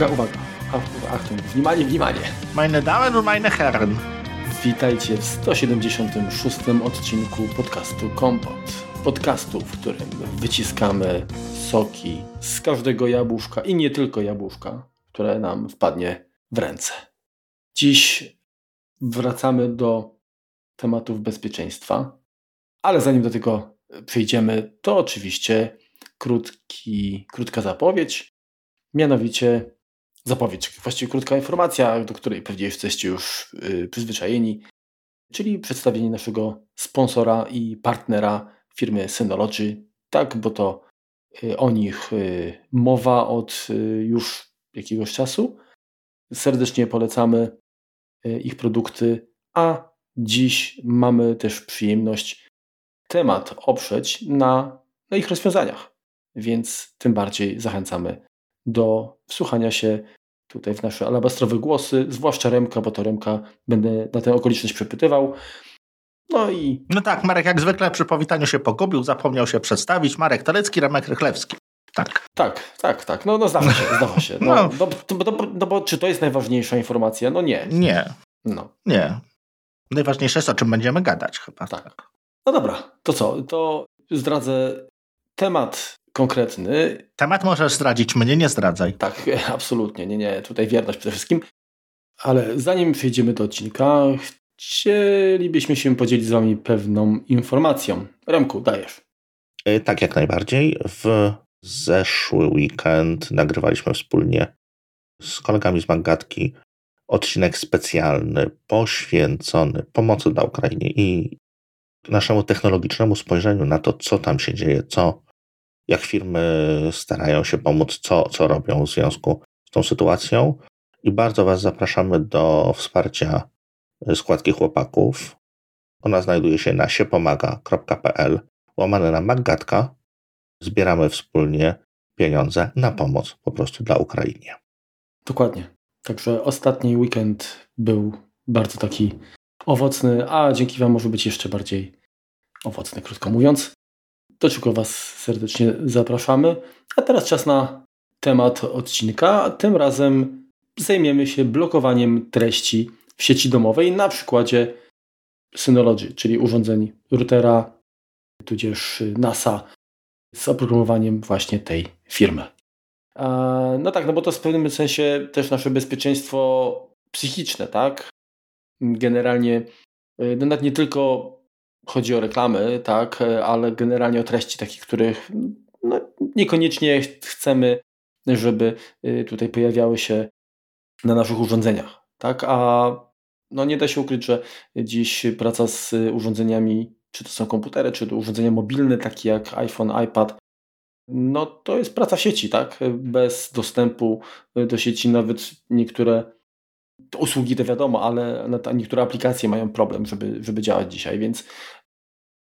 Uwaga, uwaga. Achtung, wнимание, wнимание. Meine Damen und meine Herren. Witajcie w 176 odcinku podcastu Kompot. Podcastu, w którym wyciskamy soki z każdego jabłuszka i nie tylko jabłuszka, które nam wpadnie w ręce. Dziś wracamy do tematów bezpieczeństwa, ale zanim do tego przejdziemy, to oczywiście krótki, krótka zapowiedź, mianowicie zapowiedź, właściwie krótka informacja, do której pewnie jesteście już yy, przyzwyczajeni, czyli przedstawienie naszego sponsora i partnera firmy Synology. Tak, bo to yy, o nich yy, mowa od y, już jakiegoś czasu. Serdecznie polecamy y, ich produkty, a dziś mamy też przyjemność temat oprzeć na, na ich rozwiązaniach. Więc tym bardziej zachęcamy do wsłuchania się tutaj w nasze alabastrowe głosy, zwłaszcza Remka, bo to Remka będę na tę okoliczność przepytywał. No i... No tak, Marek jak zwykle przy powitaniu się pogubił, zapomniał się przedstawić. Marek Telecki, Remek Rychlewski. Tak. Tak, tak, tak. No, no zdawa się, zdawa się. No, no. No, no, no, bo czy to jest najważniejsza informacja? No nie. Nie. No. Nie. Najważniejsze jest, o czym będziemy gadać chyba. Tak. No dobra, to co? To zdradzę temat konkretny. Temat możesz zdradzić, mnie nie zdradzaj. Tak, absolutnie, nie, nie, tutaj wierność przede wszystkim. Ale zanim przejdziemy do odcinka, chcielibyśmy się podzielić z Wami pewną informacją. Remku, dajesz. E, tak, jak najbardziej. W zeszły weekend nagrywaliśmy wspólnie z kolegami z Magatki odcinek specjalny poświęcony pomocy dla Ukrainy i naszemu technologicznemu spojrzeniu na to, co tam się dzieje, co jak firmy starają się pomóc, co, co robią w związku z tą sytuacją. I bardzo Was zapraszamy do wsparcia składki chłopaków. Ona znajduje się na siepomaga.pl łamane na Maggatka. Zbieramy wspólnie pieniądze na pomoc po prostu dla Ukrainie. Dokładnie. Także ostatni weekend był bardzo taki owocny, a dzięki Wam może być jeszcze bardziej owocny, krótko mówiąc do czego Was serdecznie zapraszamy. A teraz czas na temat odcinka. Tym razem zajmiemy się blokowaniem treści w sieci domowej na przykładzie Synology, czyli urządzeń routera, tudzież NASA z oprogramowaniem właśnie tej firmy. No tak, no bo to w pewnym sensie też nasze bezpieczeństwo psychiczne, tak? Generalnie y, no nawet nie tylko chodzi o reklamy, tak, ale generalnie o treści takich, których no, niekoniecznie chcemy, żeby y, tutaj pojawiały się na naszych urządzeniach, tak, a no nie da się ukryć, że dziś praca z urządzeniami, czy to są komputery, czy to urządzenia mobilne, takie jak iPhone, iPad, no to jest praca sieci, tak? Bez dostępu do sieci nawet niektóre usługi to wiadomo, ale niektóre aplikacje mają problem, żeby, żeby działać dzisiaj, więc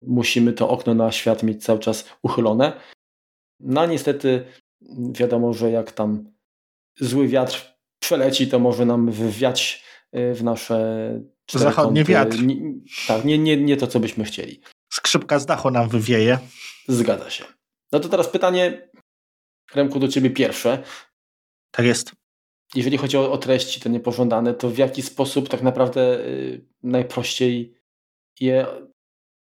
musimy to okno na świat mieć cały czas uchylone. No a niestety wiadomo, że jak tam zły wiatr przeleci, to może nam wywiać e, w nasze Zachodnie kąty. wiatr. Nie, tak, nie, nie, nie to, co byśmy chcieli. Skrzypka z dachu nam wywieje. Zgadza się. No to teraz pytanie, Remku, do ciebie pierwsze. Tak jest. Jeżeli chodzi o, o treści te niepożądane, to w jaki sposób tak naprawdę y, najprościej je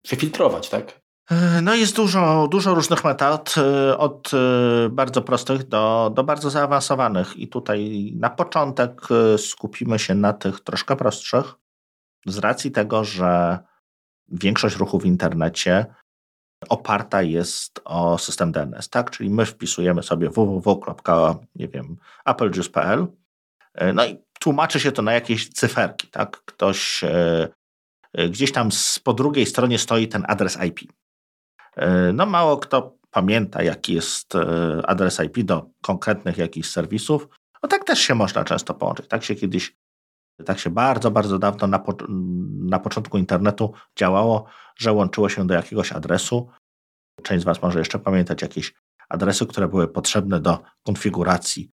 przefiltrować, tak? E, no jest dużo, dużo różnych metod, e, od e, bardzo prostych do, do bardzo zaawansowanych. I tutaj na początek skupimy się na tych troszkę prostszych, z racji tego, że większość ruchu w internecie oparta jest o system DNS, tak? Czyli my wpisujemy sobie www.applejuice.pl no i tłumaczy się to na jakieś cyferki, tak? Ktoś E, gdzieś tam po drugiej stronie stoi ten adres IP. E, no mało kto pamięta, jaki jest e, adres IP do konkretnych jakichś serwisów. No tak też się można często połączyć. Tak się kiedyś, tak się bardzo, bardzo dawno na, po, na początku internetu działało, że łączyło się do jakiegoś adresu. Część z Was może jeszcze pamiętać jakieś adresy, które były potrzebne do konfiguracji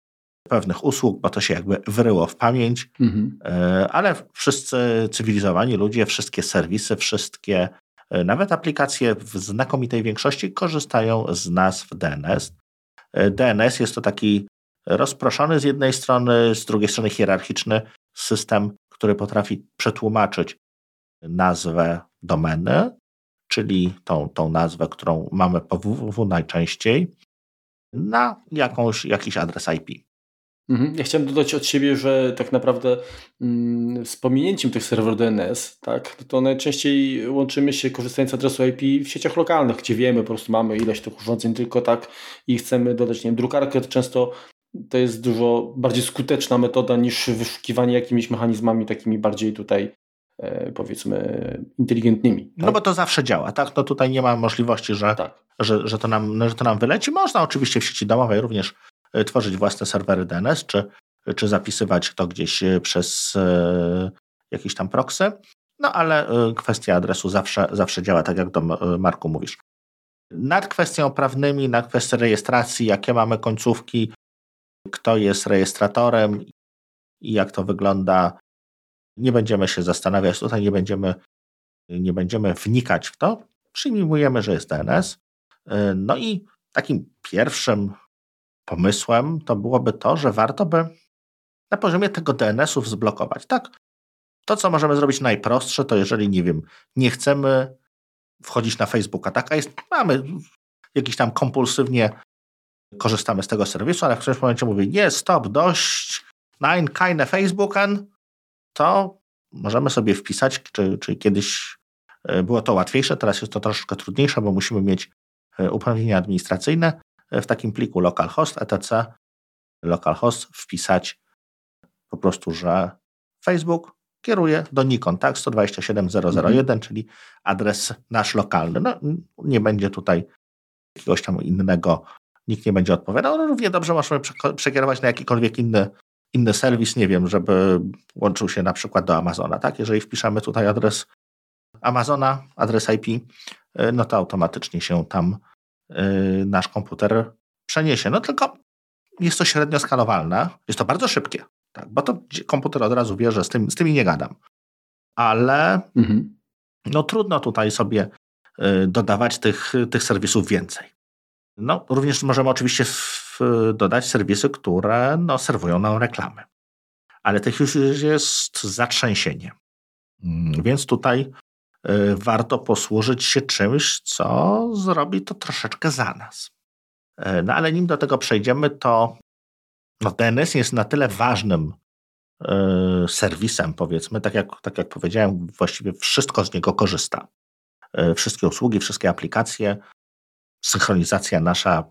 pewnych usług, bo to się jakby wyryło w pamięć, mhm. E, ale wszyscy cywilizowani ludzie, wszystkie serwisy, wszystkie, e, nawet aplikacje w znakomitej większości korzystają z nazw DNS. E, DNS jest to taki rozproszony z jednej strony, z drugiej strony hierarchiczny system, który potrafi przetłumaczyć nazwę domeny, czyli tą, tą nazwę, którą mamy po www najczęściej, na jakąś, jakiś adres IP. Mhm. Ja chciałem dodać od siebie, że tak naprawdę mm, z pominięciem tych serwerów DNS, tak, to najczęściej łączymy się korzystając z adresu IP w sieciach lokalnych, gdzie wiemy, po prostu mamy ileś tych urządzeń tylko tak i chcemy dodać, nie wiem, drukarkę, to często to jest dużo bardziej skuteczna metoda niż wyszukiwanie jakimiś mechanizmami takimi bardziej tutaj e, powiedzmy inteligentnymi. Tak? No bo to zawsze działa, tak? No tutaj nie ma możliwości, że, tak. że, że, to nam, że to nam wyleci. Można oczywiście w sieci domowej również e, tworzyć własne serwery DNS, czy, czy zapisywać to gdzieś e, przez jakiś tam proxy. No ale kwestia adresu zawsze, zawsze działa, tak jak do Marku mówisz. Nad kwestią prawnymi, nad kwestią rejestracji, jakie mamy końcówki, kto jest rejestratorem i jak to wygląda. Nie będziemy się zastanawiać, tutaj nie będziemy, nie będziemy wnikać w to. Przyjmujemy, że jest DNS. No i takim pierwszym pomysłem to byłoby to, że warto by na poziomie tego DNS-ów zblokować. Tak? To, co możemy zrobić najprostsze, to jeżeli, nie wiem, nie chcemy wchodzić na Facebooka, taka jest, mamy jakiś tam kompulsywnie korzystamy z tego serwisu, ale w którymś momencie mówi, nie, stop, dość, nein, keine Facebooken, to możemy sobie wpisać, czy, czy kiedyś e, było to łatwiejsze, teraz jest to troszeczkę trudniejsze, bo musimy mieć e, uprawnienia administracyjne e, w takim pliku localhost etc. localhost wpisać po prostu, że Facebook kieruje do Nikon, tak, 127001, mhm. czyli adres nasz lokalny. No, nie będzie tutaj jakiegoś tam innego nikt nie będzie odpowiadał, ale równie dobrze możemy przekierować na jakikolwiek inny, inny serwis, nie wiem, żeby łączył się na przykład do Amazona, tak? Jeżeli wpiszemy tutaj adres Amazona, adres IP, y, no to automatycznie się tam y, nasz komputer przeniesie. No tylko jest to średnio skalowalne, jest to bardzo szybkie, tak? bo to komputer od razu wie, że z, tym, z tymi nie gadam. Ale mhm. no trudno tutaj sobie y, dodawać tych, tych serwisów więcej. No, również możemy oczywiście w, dodać serwisy, które no, serwują nam reklamy. Ale tych już jest zatrzęsienie. Mm, więc tutaj y, warto posłużyć się czymś, co zrobi to troszeczkę za nas. Y, no ale nim do tego przejdziemy, to no, DNS jest na tyle ważnym serwisem, powiedzmy, tak jak, tak jak powiedziałem, właściwie wszystko z niego korzysta. Wszystkie usługi, wszystkie aplikacje synchronizacja nasza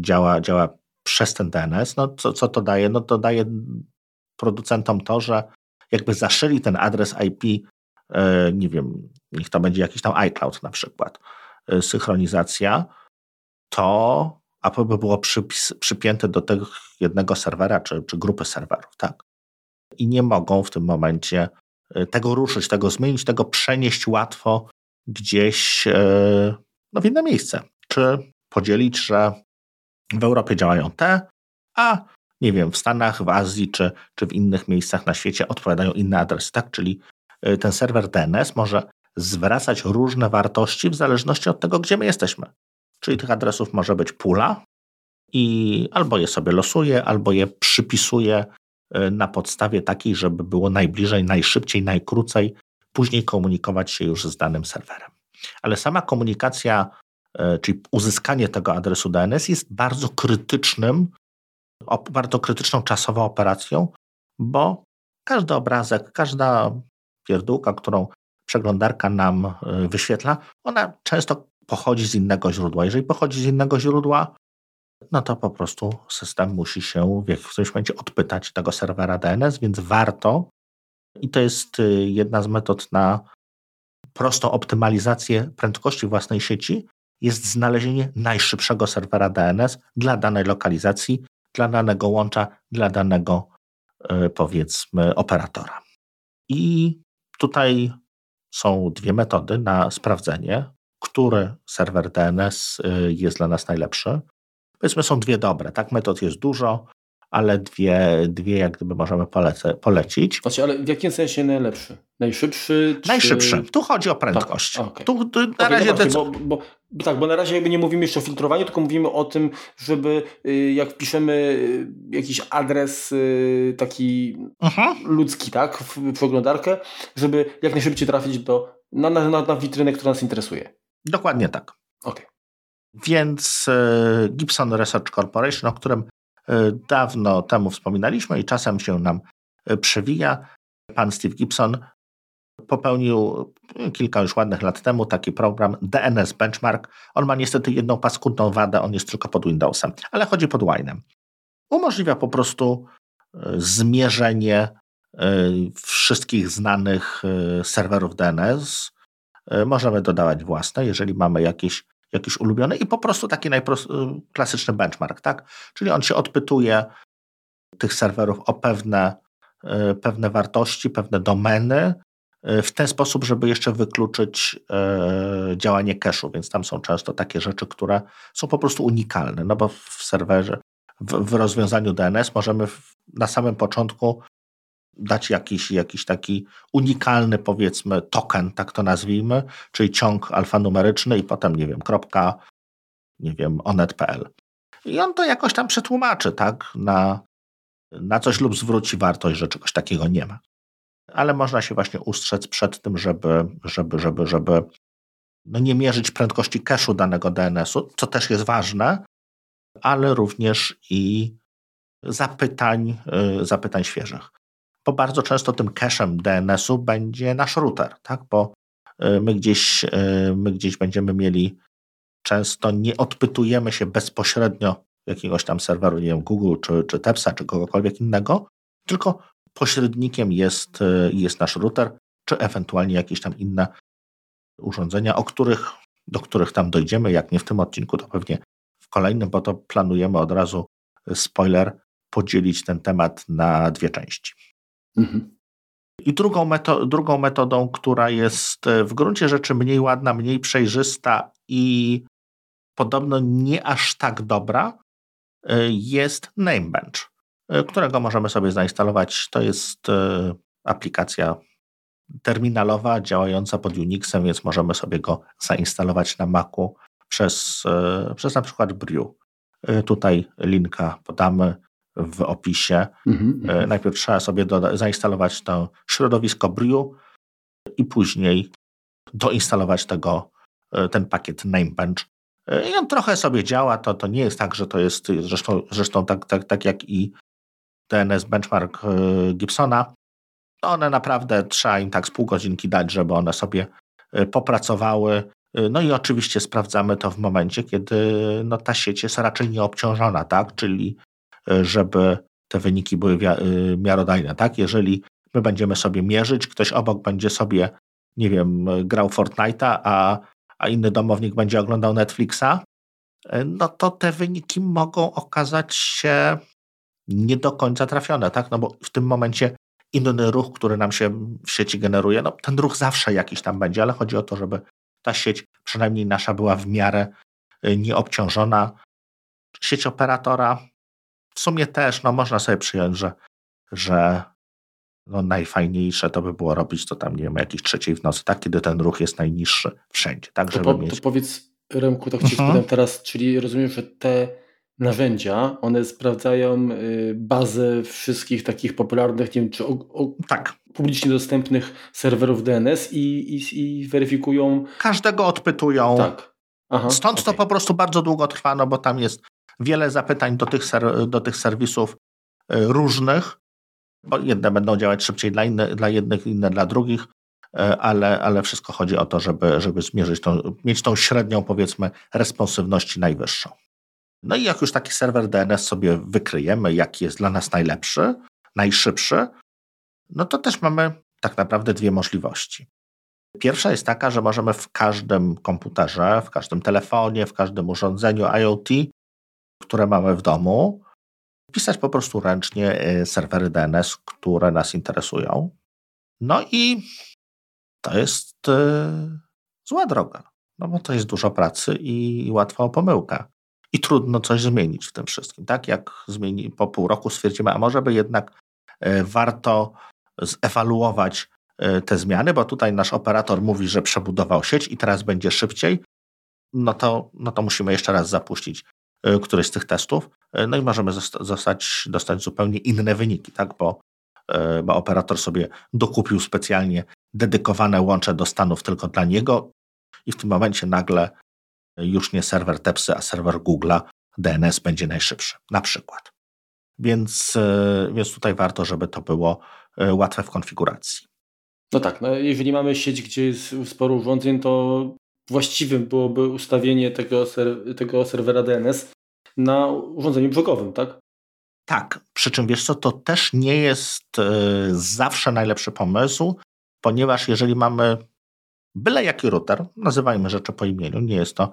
działa, działa przez ten DNS, no co, co to daje? No to daje producentom to, że jakby zaszyli ten adres IP, e, nie wiem, niech to będzie jakiś tam iCloud na przykład, e, synchronizacja, to API by było przypis, przypięte do tego jednego serwera czy, czy grupy serwerów, tak? I nie mogą w tym momencie e, tego ruszyć, tego zmienić, tego przenieść łatwo gdzieś no, w inne miejsce. Czy podzielić, że w Europie działają te, a nie wiem, w Stanach, w Azji czy, czy w innych miejscach na świecie odpowiadają inne adresy, tak? Czyli y, ten serwer DNS może zwracać różne wartości w zależności od tego, gdzie my jesteśmy. Czyli tych adresów może być pula i albo je sobie losuje, albo je przypisuje y, na podstawie takiej, żeby było najbliżej, najszybciej, najkrócej, później komunikować się już z danym serwerem ale sama komunikacja, e, czyli uzyskanie tego adresu DNS jest bardzo krytycznym, bardzo krytyczną czasowo operacją, bo każdy obrazek, każda pierdółka, którą przeglądarka nam e, wyświetla, ona często pochodzi z innego źródła. Jeżeli pochodzi z innego źródła, no to po prostu system musi się w jakimś momencie odpytać tego serwera DNS, więc warto, i to jest e, jedna z metod na prostą optymalizację prędkości własnej sieci jest znalezienie najszybszego serwera DNS dla danej lokalizacji, dla danego łącza, dla danego e, powiedzmy operatora. I tutaj są dwie metody na sprawdzenie, który serwer DNS e, jest dla nas najlepszy. Powiedzmy, są dwie dobre, tak? Metod jest dużo, ale dwie, dwie jak gdyby możemy polece, polecić. Znaczy, ale w jakim sensie najlepszy? Najszybszy? Czy... Najszybszy. Tu chodzi o prędkość. Tak, okay. tu, tu, na okay, razie bo, bo, bo, tak, bo na razie jakby nie mówimy jeszcze o filtrowaniu, tylko mówimy o tym, żeby y, jak wpiszemy y, jakiś adres y, taki uh-huh. ludzki, tak, w przeglądarkę, żeby jak najszybciej trafić do, na, na, na witrynę, która nas interesuje. Dokładnie tak. Okay. Więc Gibson Research Corporation, o którym dawno temu wspominaliśmy i czasem się nam przewija, pan Steve Gibson popełnił kilka już ładnych lat temu taki program DNS Benchmark. On ma niestety jedną paskudną wadę, on jest tylko pod Windowsem, ale chodzi pod Wine'em. Umożliwia po prostu e, zmierzenie e, wszystkich znanych e, serwerów DNS. Możemy dodawać własne, jeżeli mamy jakieś, jakieś ulubione i po prostu taki klasyczny benchmark, tak? Czyli on się odpytuje tych serwerów o pewne, pewne wartości, pewne domeny, E, w ten sposób, żeby jeszcze wykluczyć działanie cache'u, więc tam są często takie rzeczy, które są po prostu unikalne, no bo w serwerze, w, w rozwiązaniu DNS możemy na samym początku dać jakiś, jakiś taki unikalny, powiedzmy, token, tak to nazwijmy, czyli ciąg alfanumeryczny i potem, nie wiem, kropka, nie wiem, onet.pl. I on to jakoś tam przetłumaczy, tak, na, na coś lub zwróci wartość, że czegoś takiego nie ma ale można się właśnie ustrzec przed tym, żeby, żeby, żeby, żeby no nie mierzyć prędkości cache'u danego DNS-u, co też jest ważne, ale również i zapytań, y, zapytań świeżych. Bardzo często tym cache'em DNS-u będzie nasz router, tak? bo y, my gdzieś, y, my gdzieś będziemy mieli, często nie odpytujemy się bezpośrednio jakiegoś tam serweru, nie wiem, Google, czy, czy Tepsa, czy kogokolwiek innego, tylko Pośrednikiem jest, e, jest nasz router, czy ewentualnie jakieś tam inne urządzenia, o których, do których tam dojdziemy. Jak nie w tym odcinku, to pewnie w kolejnym, bo to planujemy od razu, spoiler, podzielić ten temat na dwie części. Mhm. I drugą, meto drugą metodą, która jest e, w gruncie rzeczy mniej ładna, mniej przejrzysta i podobno nie aż tak dobra, jest Namebench. E, którego możemy sobie zainstalować. To jest e, aplikacja terminalowa działająca pod Unixem, więc możemy sobie go zainstalować na Macu przez, e, przez na przykład Brew. Tutaj linka podamy w opisie. Mm -hmm. Najpierw trzeba sobie zainstalować to środowisko Brew i później doinstalować tego, ten pakiet Namebench. I on trochę sobie działa, to, to nie jest tak, że to jest zresztą, zresztą tak, tak, tak jak i DNS Benchmark Gibsona, one naprawdę trzeba im tak z pół godzinki dać, żeby one sobie popracowały. No i oczywiście sprawdzamy to w momencie, kiedy no, ta sieć jest raczej nieobciążona, tak? Czyli żeby te wyniki były miarodajne, tak? Jeżeli my będziemy sobie mierzyć, ktoś obok będzie sobie, nie wiem, grał Fortnite'a, a, a inny domownik będzie oglądał Netflixa, no to te wyniki mogą okazać się nie do końca trafione, tak? No bo w tym momencie inny ruch, który nam się w sieci generuje, no ten ruch zawsze jakiś tam będzie, ale chodzi o to, żeby ta sieć, przynajmniej nasza, była w miarę nieobciążona. Sieć operatora w sumie też, no można sobie przyjąć, że, że no najfajniejsze to by było robić to tam, nie wiem, jakiejś trzeciej w nocy, tak, kiedy ten ruch jest najniższy wszędzie, tak, żeby to, po, mieć... to powiedz Remku, tak Cię mhm. teraz, czyli rozumiem, że te narzędzia, one sprawdzają y, bazę wszystkich takich popularnych, nie wiem, czy o, o, tak. publicznie dostępnych serwerów DNS i, i, i weryfikują. Każdego odpytują. Tak. Aha, Stąd okay. to po prostu bardzo długo trwa, no bo tam jest wiele zapytań do tych, ser, do tych serwisów y, różnych, bo jedne będą działać szybciej dla, inne, dla jednych, inne dla drugich, y, ale, ale wszystko chodzi o to, żeby, żeby zmierzyć tą, mieć tą średnią, powiedzmy, responsywności najwyższą. No i jak już taki serwer DNS sobie wykryjemy, jaki jest dla nas najlepszy, najszybszy, no to też mamy tak naprawdę dwie możliwości. Pierwsza jest taka, że możemy w każdym komputerze, w każdym telefonie, w każdym urządzeniu IoT, które mamy w domu, pisać po prostu ręcznie y, serwery DNS, które nas interesują. No i to jest yy, zła droga, no bo to jest dużo pracy i łatwa o pomyłkę. i trudno coś zmienić w tym wszystkim. Tak jak zmieni, po pół roku stwierdzimy, a może by jednak e, warto zewaluować e, te zmiany, bo tutaj nasz operator mówi, że przebudował sieć i teraz będzie szybciej, no to, no to musimy jeszcze raz zapuścić e, któryś z tych testów, no i możemy zostać, dostać zupełnie inne wyniki, tak? bo, bo operator sobie dokupił specjalnie dedykowane łącze do Stanów tylko dla niego i w tym momencie nagle już nie serwer Tepsy, a serwer Google'a DNS będzie najszybszy, na przykład. Więc, e, więc tutaj warto, żeby to było e, łatwe w konfiguracji. No tak, no jeżeli mamy sieć, gdzie jest sporo urządzeń, to właściwym byłoby ustawienie tego, tego serwera DNS na urządzeniu brzegowym, tak? Tak, przy czym wiesz co, to też nie jest e, zawsze najlepszy pomysł, ponieważ jeżeli mamy byle jaki router, nazywajmy rzeczy po imieniu, nie jest to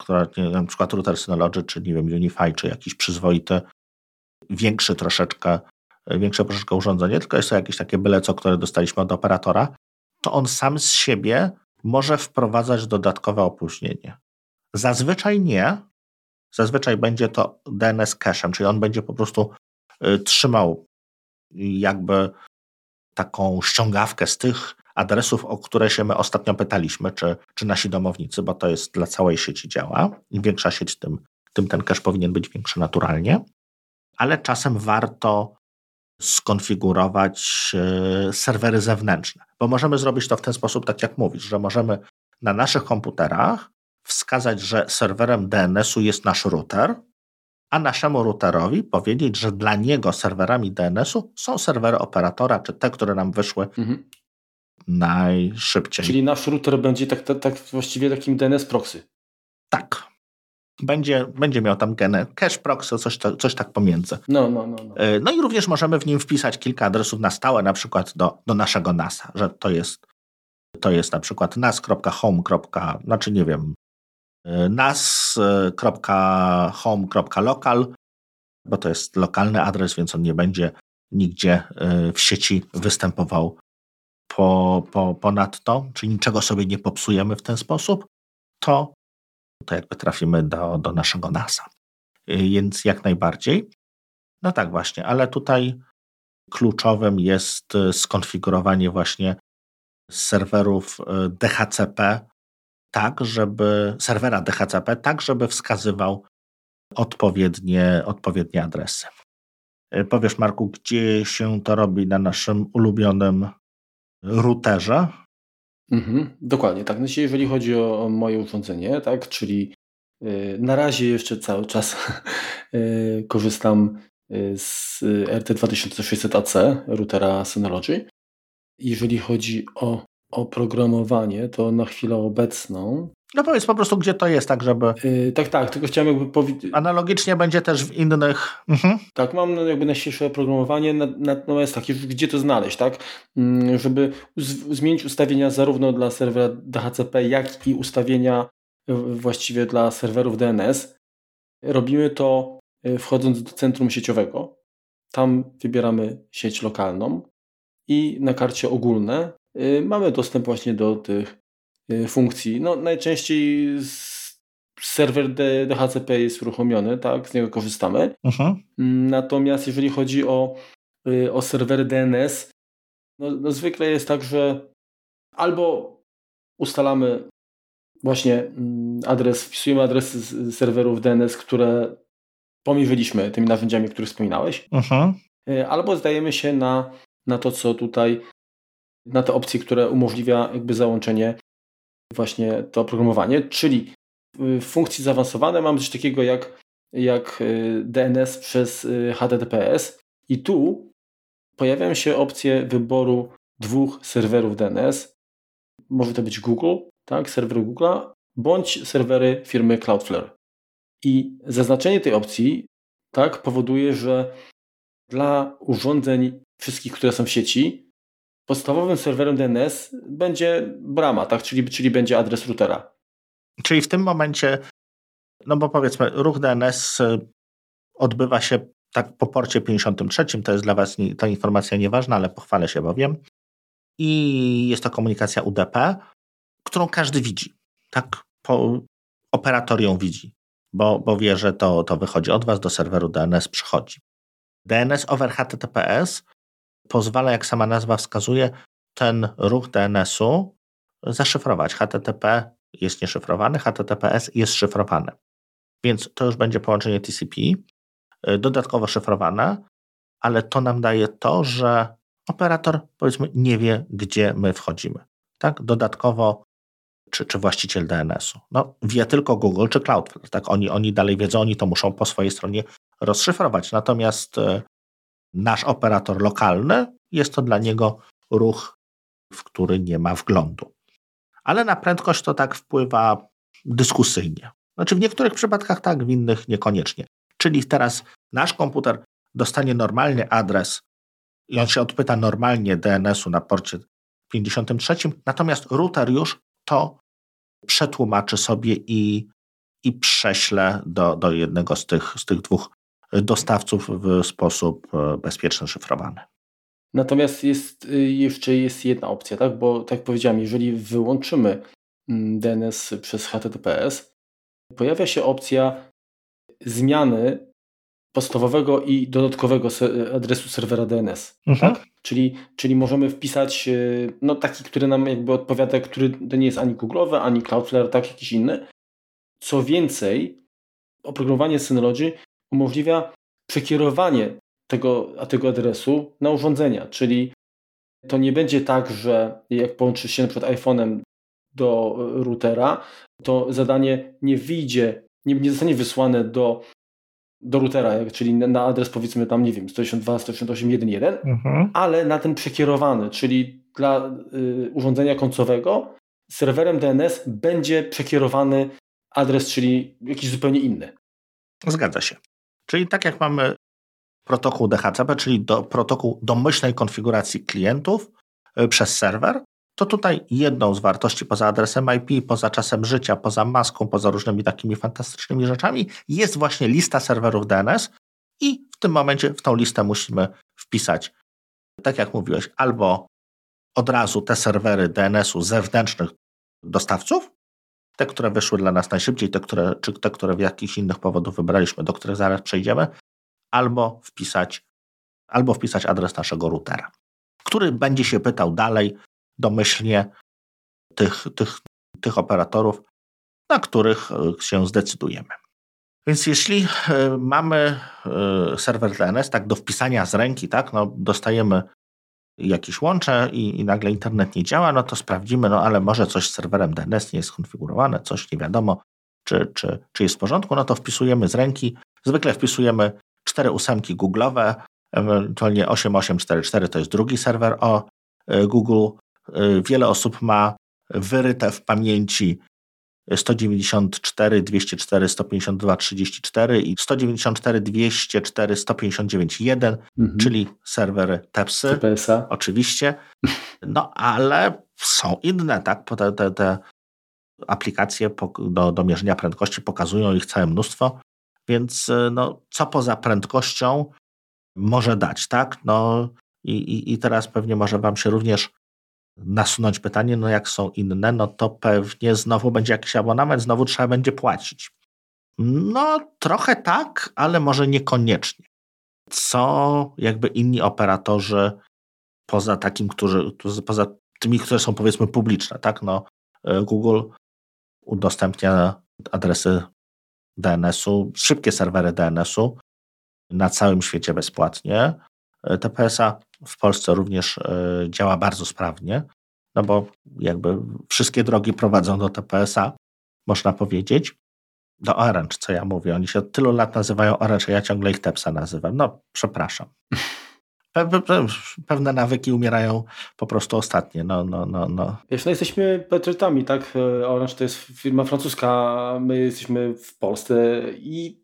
która, na przykład router Synology, czy nie wiem, Unify, czy jakiś przyzwoity, większy troszeczkę, większe troszeczkę urządzenie, tylko jest to jakieś takie byle co, które dostaliśmy od operatora, to on sam z siebie może wprowadzać dodatkowe opóźnienie. Zazwyczaj nie. Zazwyczaj będzie to DNS cache'em, czyli on będzie po prostu y, trzymał jakby taką ściągawkę z tych adresów, o które się my ostatnio pytaliśmy, czy, czy nasi domownicy, bo to jest dla całej sieci działa. Im większa sieć, tym, tym ten cache powinien być większy naturalnie, ale czasem warto skonfigurować e, serwery zewnętrzne, bo możemy zrobić to w ten sposób, tak jak mówisz, że możemy na naszych komputerach wskazać, że serwerem DNS-u jest nasz router, a naszemu routerowi powiedzieć, że dla niego serwerami DNS-u są serwery operatora, czy te, które nam wyszły mhm najszybciej. Czyli nasz router będzie tak, tak, tak właściwie takim DNS proxy. Tak. Będzie, będzie miał tam genę cache proxy, coś, coś tak pomiędzy. No, no, no, no. E, no i również możemy w nim wpisać kilka adresów na stałe, na przykład do, do naszego NASa, że to jest, to jest na przykład nas.home. Znaczy nie wiem, e, nas.home.local, bo to jest lokalny adres, więc on nie będzie nigdzie e, w sieci występował po, po, ponadto, czyli niczego sobie nie popsujemy w ten sposób, to, to jakby trafimy do, do naszego NASA. Y, więc jak najbardziej. No tak właśnie, ale tutaj kluczowym jest y, skonfigurowanie właśnie serwerów y, DHCP tak, żeby serwera DHCP tak, żeby wskazywał odpowiednie, odpowiednie adresy. Powiesz, Marku, gdzie się to robi na naszym ulubionym routerze. Mhm, dokładnie, tak. Znaczy, jeżeli chodzi o, moje urządzenie, tak, czyli y, na razie jeszcze cały czas y, korzystam y, z RT2600AC, routera Synology. Jeżeli chodzi o oprogramowanie, to na chwilę obecną no powiedz po prostu, gdzie to jest, tak żeby... Yy, tak, tak, tylko chciałem jakby powiedzieć... Analogicznie będzie też w innych... Mhm. Tak, mam jakby najświeższe oprogramowanie, natomiast takie, gdzie to znaleźć, tak? Mm, żeby zmienić ustawienia zarówno dla serwera DHCP, jak i ustawienia właściwie dla serwerów DNS. Robimy to y, wchodząc do centrum sieciowego. Tam wybieramy sieć lokalną i na karcie ogólne y, mamy dostęp właśnie do tych funkcji. No, najczęściej serwer DHCP jest uruchomiony, tak, z niego korzystamy. Uh-huh. Natomiast jeżeli chodzi o, y, o serwery DNS, no, no zwykle jest tak, że albo ustalamy właśnie mm, adres, wpisujemy adresy serwerów DNS, które pomierzyliśmy tymi narzędziami, o których wspominałeś, uh-huh. albo zdajemy się na, na to, co tutaj, na te opcje, które umożliwia jakby załączenie właśnie to oprogramowanie, czyli w funkcji zaawansowane mamy coś takiego jak, jak y, DNS przez y, HTTPS i tu pojawiają się opcje wyboru dwóch serwerów DNS. Może to być Google, tak, serwer Google'a, bądź serwery firmy Cloudflare. I zaznaczenie tej opcji tak powoduje, że dla urządzeń wszystkich, które są w sieci, podstawowym serwerem DNS będzie brama, tak? czyli, czyli będzie adres routera. Czyli w tym momencie, no bo powiedzmy, ruch DNS y, odbywa się tak po porcie 53, to jest dla Was ta informacja nieważna, ale pochwalę się bowiem. I jest to komunikacja UDP, którą każdy widzi. Tak, po, operator ją widzi. bo, bo wie, że to, to wychodzi od Was, do serweru DNS przychodzi. DNS over HTTPS pozwala, jak sama nazwa wskazuje, ten ruch DNS-u zaszyfrować. HTTP jest nieszyfrowany, HTTPS jest szyfrowany. Więc to już będzie połączenie TCP, y, dodatkowo szyfrowane, ale to nam daje to, że operator powiedzmy nie wie, gdzie my wchodzimy. Tak? Dodatkowo czy, czy właściciel DNS-u. No, wie tylko Google czy Cloudflare. Tak? Oni, oni dalej wiedzą, oni to muszą po swojej stronie rozszyfrować. Natomiast y, nasz operator lokalny jest to dla niego ruch, w który nie ma wglądu. Ale na prędkość to tak wpływa dyskusyjnie. Znaczy w niektórych przypadkach tak, w innych niekoniecznie. Czyli teraz nasz komputer dostanie normalnie adres i on się odpyta normalnie DNS-u na porcie 53, natomiast router już to przetłumaczy sobie i, i prześle do, do jednego z tych, z tych dwóch dostawców w sposób e, bezpieczny, szyfrowany. Natomiast jest y, jeszcze jest jedna opcja, tak? Bo tak jak powiedziałem, jeżeli wyłączymy mm, DNS przez HTTPS, pojawia się opcja zmiany podstawowego i dodatkowego adresu serwera DNS. Mhm. Tak? Czyli, czyli możemy wpisać y, no, taki, który nam jakby odpowiada, który to nie jest ani Google'owy, ani Cloudflare, tak, jakiś inny. Co więcej, oprogramowanie Synology umożliwia przekierowanie tego, tego adresu na urządzenia, czyli to nie będzie tak, że jak połączysz się np. iPhone'em do routera, to zadanie nie wyjdzie, nie, nie zostanie wysłane do, do routera, czyli na adres powiedzmy tam, nie wiem, 192.168.1.1, mhm. ale na ten przekierowany, czyli dla y, urządzenia końcowego serwerem DNS będzie przekierowany adres, czyli jakiś zupełnie inny. Zgadza się. Czyli tak jak mamy protokół DHCP, czyli do, protokół domyślnej konfiguracji klientów y, przez serwer, to tutaj jedną z wartości poza adresem IP, poza czasem życia, poza maską, poza różnymi takimi fantastycznymi rzeczami jest właśnie lista serwerów DNS i w tym momencie w tą listę musimy wpisać, tak jak mówiłeś, albo od razu te serwery DNS-u zewnętrznych dostawców, te, które wyszły dla nas najszybciej, te, które, czy te, które w jakichś innych powodów wybraliśmy, do których zaraz przejdziemy, albo wpisać, albo wpisać adres naszego routera, który będzie się pytał dalej domyślnie tych, tych, tych operatorów, na których e, się zdecydujemy. Więc jeśli e, mamy e, serwer DNS, tak do wpisania z ręki, tak, no dostajemy jakieś łącze i, i, nagle internet nie działa, no to sprawdzimy, no ale może coś z serwerem DNS nie jest skonfigurowane, coś nie wiadomo, czy, czy, czy jest w porządku, no to wpisujemy z ręki. Zwykle wpisujemy cztery ósemki Google'owe, ewentualnie 8844 to jest drugi serwer o Google. Wiele osób ma wyryte w pamięci 194, 204, 152, 34 i 194, 204, 159, 1, mhm. czyli serwery TEPSy. TPS-a. Oczywiście. No ale są inne, tak? Te, te, te aplikacje do, do mierzenia prędkości pokazują ich całe mnóstwo, więc no, co poza prędkością może dać, tak? No i, i, i teraz pewnie może Wam się również nasunąć pytanie, no jak są inne, no to pewnie znowu będzie jakiś abonament, znowu trzeba będzie płacić. No trochę tak, ale może niekoniecznie. Co jakby inni operatorzy poza takim, którzy, poza tymi, które są powiedzmy publiczne, tak? No e, Google udostępnia adresy DNS-u, szybkie serwery DNS-u na całym świecie bezpłatnie. E, TPS-a w Polsce również e, działa bardzo sprawnie, no bo jakby wszystkie drogi prowadzą do TPS-a, można powiedzieć. Do Orange, co ja mówię. Oni się od tylu lat nazywają Orange, a ja ciągle ich Tepsa nazywam. No, przepraszam. pewne nawyki umierają po prostu ostatnie. No, no, no, no. Wiesz, no jesteśmy patriotami, tak? E, Orange to jest firma francuska, my jesteśmy w Polsce i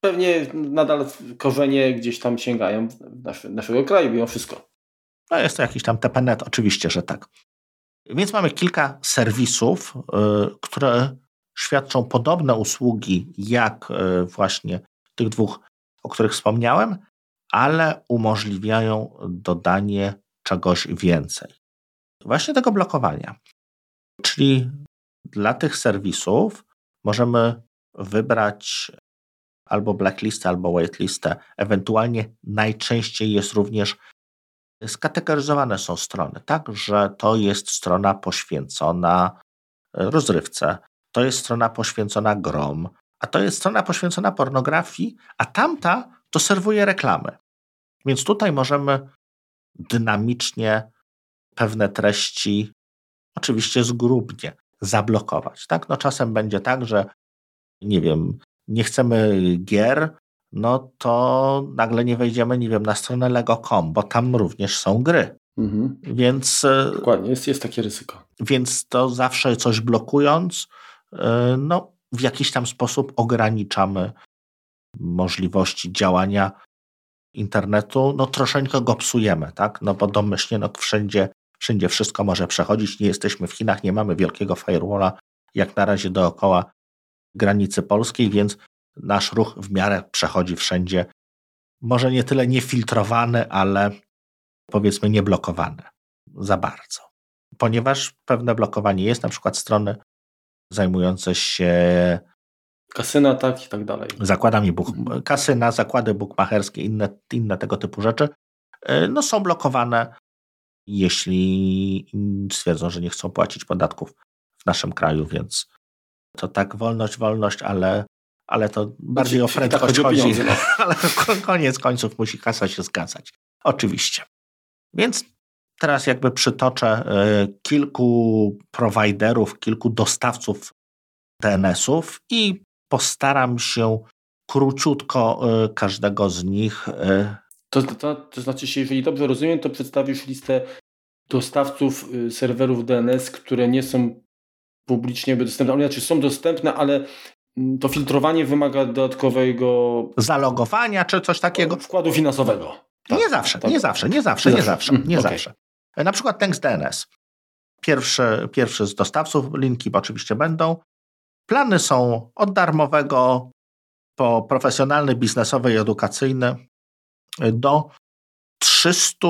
pewnie nadal korzenie gdzieś tam sięgają nasz, naszego kraju mimo wszystko. No jest to jakiś tam TPNet, oczywiście, że tak. Więc mamy kilka serwisów, y, które świadczą podobne usługi jak y, właśnie tych dwóch, o których wspomniałem, ale umożliwiają dodanie czegoś więcej. Właśnie tego blokowania. Czyli dla tych serwisów możemy wybrać albo blacklistę, albo whitelistę. Ewentualnie najczęściej jest również skategoryzowane są strony, tak, że to jest strona poświęcona rozrywce, to jest strona poświęcona grom, a to jest strona poświęcona pornografii, a tamta to serwuje reklamy. Więc tutaj możemy dynamicznie pewne treści, oczywiście zgrubnie, zablokować. Tak? No czasem będzie tak, że nie wiem, nie chcemy gier, no to nagle nie wejdziemy, nie wiem, na stronę lego.com, bo tam również są gry. Mhm. Więc. E, Dokładnie, jest, jest takie ryzyko. Więc to zawsze coś blokując, e, no w jakiś tam sposób ograniczamy możliwości działania internetu, no troszeczkę go psujemy, tak? No bo domyślnie no wszędzie, wszędzie wszystko może przechodzić. Nie jesteśmy w Chinach, nie mamy wielkiego firewalla jak na razie dookoła granicy polskiej, więc nasz ruch w miarę przechodzi wszędzie. Może nie tyle niefiltrowany, ale powiedzmy nieblokowany za bardzo. Ponieważ pewne blokowanie jest, na przykład strony zajmujące się kasyna, tak i tak dalej. Zakładami buk kasyna, zakłady bukmacherskie, inne, inne tego typu rzeczy, e, no są blokowane, jeśli stwierdzą, że nie chcą płacić podatków w naszym kraju, więc to tak wolność, wolność, ale, ale to bardziej o prędkość tak chodzi, no. ale koniec końców musi kasa się zgadzać. Oczywiście. Więc teraz jakby przytoczę e, kilku prowajderów, kilku dostawców DNS-ów i postaram się króciutko e, każdego z nich. E, to, to, to znaczy się, jeżeli dobrze rozumiem, to przedstawisz listę dostawców serwerów DNS, które nie są publicznie dostępne, one znaczy są dostępne, ale mm, to filtrowanie wymaga dodatkowego zalogowania czy coś takiego. Wkładu finansowego. Tak, nie zawsze, tak. nie zawsze, nie zawsze, nie zawsze, nie okay. zawsze. Na przykład Thanks DNS. Pierwszy, pierwszy z dostawców, linki oczywiście będą. Plany są od darmowego po profesjonalny, biznesowy i edukacyjny do 300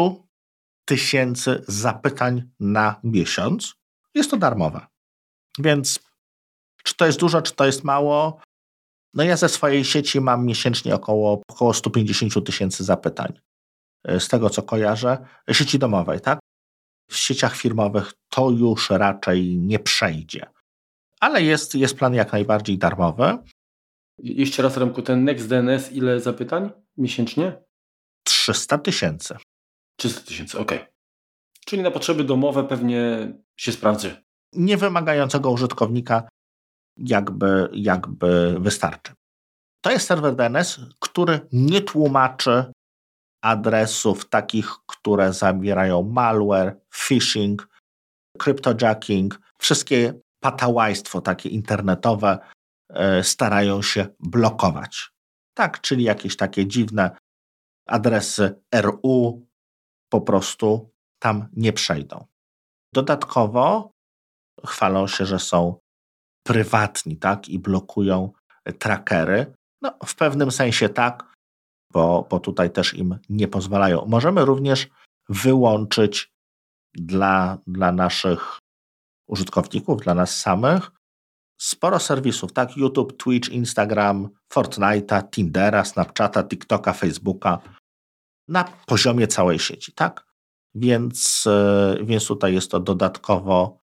tysięcy zapytań na miesiąc. Jest to darmowe. Więc czy to jest dużo, czy to jest mało? No ja ze swojej sieci mam miesięcznie około, około 150 tysięcy zapytań. E, z tego co kojarzę, sieci domowej, tak? W sieciach firmowych to już raczej nie przejdzie. Ale jest, jest plan jak najbardziej darmowy. Jeszcze raz, Remku, ten NextDNS ile zapytań miesięcznie? 300 tysięcy. 300 tysięcy, ok. Czyli na potrzeby domowe pewnie się sprawdzi. Niewymagającego użytkownika jakby, jakby wystarczy. To jest serwer DNS, który nie tłumaczy adresów takich, które zawierają malware, phishing, cryptojacking, wszystkie patałajstwo takie internetowe e, starają się blokować. Tak, czyli jakieś takie dziwne adresy RU po prostu tam nie przejdą. Dodatkowo chwalą się, że są prywatni, tak, i blokują trackery. No, w pewnym sensie tak, bo, bo tutaj też im nie pozwalają. Możemy również wyłączyć dla, dla naszych użytkowników, dla nas samych, sporo serwisów, tak? YouTube, Twitch, Instagram, Fortnite'a, Tindera, Snapchata, TikToka, Facebooka na poziomie całej sieci, tak? Więc, e, więc tutaj jest to dodatkowo,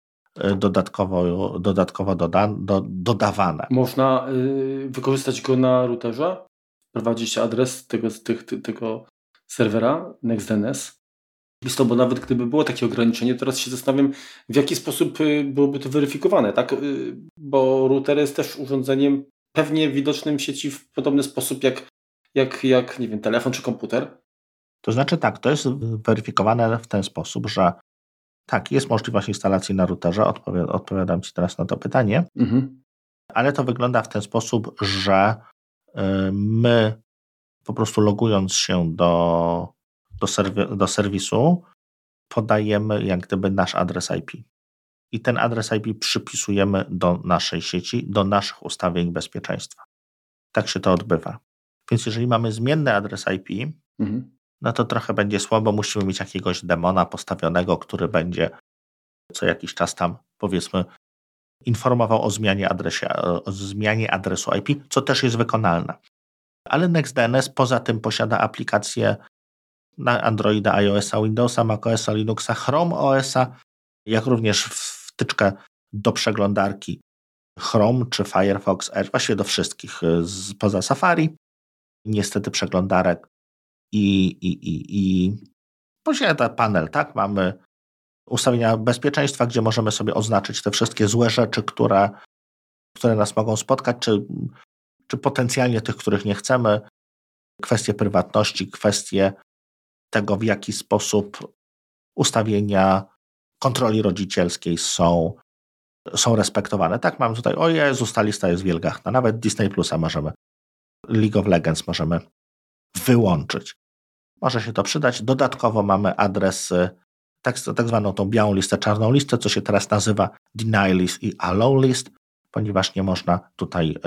dodatkowo, dodatkowo doda, do, dodawane. Można y, wykorzystać go na routerze? wprowadzić adres tego, tych, tego serwera NextDNS. Jest to, bo nawet gdyby było takie ograniczenie, teraz się zastanawiam, w jaki sposób y, byłoby to weryfikowane, tak? Y, bo router jest też urządzeniem pewnie widocznym w sieci w podobny sposób jak, jak, jak nie wiem, telefon czy komputer. To znaczy tak, to jest weryfikowane w ten sposób, że tak, jest możliwość instalacji na routerze, odpowiadam Ci teraz na to pytanie, mhm. ale to wygląda w ten sposób, że my po prostu logując się do, do, serwi do serwisu, podajemy jak gdyby nasz adres IP. I ten adres IP przypisujemy do naszej sieci, do naszych ustawień bezpieczeństwa. Tak się to odbywa. Więc jeżeli mamy zmienny adres IP, mhm. No to trochę będzie słabo. Musimy mieć jakiegoś demona postawionego, który będzie co jakiś czas tam, powiedzmy, informował o zmianie, adresie, o zmianie adresu IP, co też jest wykonalne. Ale NextDNS poza tym posiada aplikacje na Androida, iOS-a, Windowsa, macOSa, Linuxa, Chrome OS-a, jak również wtyczkę do przeglądarki Chrome czy Firefox Edge, właściwie do wszystkich y, poza Safari. Niestety przeglądarek i, i, i, i posiada panel, tak? Mamy ustawienia bezpieczeństwa, gdzie możemy sobie oznaczyć te wszystkie złe rzeczy, które, które nas mogą spotkać, czy, czy potencjalnie tych, których nie chcemy. Kwestie prywatności, kwestie tego, w jaki sposób ustawienia kontroli rodzicielskiej są, są respektowane. Tak, mam tutaj, o Jezus, ta lista jest wielgachna. Nawet Disney Plusa możemy, League of Legends możemy wyłączyć. Może się to przydać. Dodatkowo mamy adres, tak, tak zwaną tą białą listę, czarną listę, co się teraz nazywa deny list i allow list, ponieważ nie można tutaj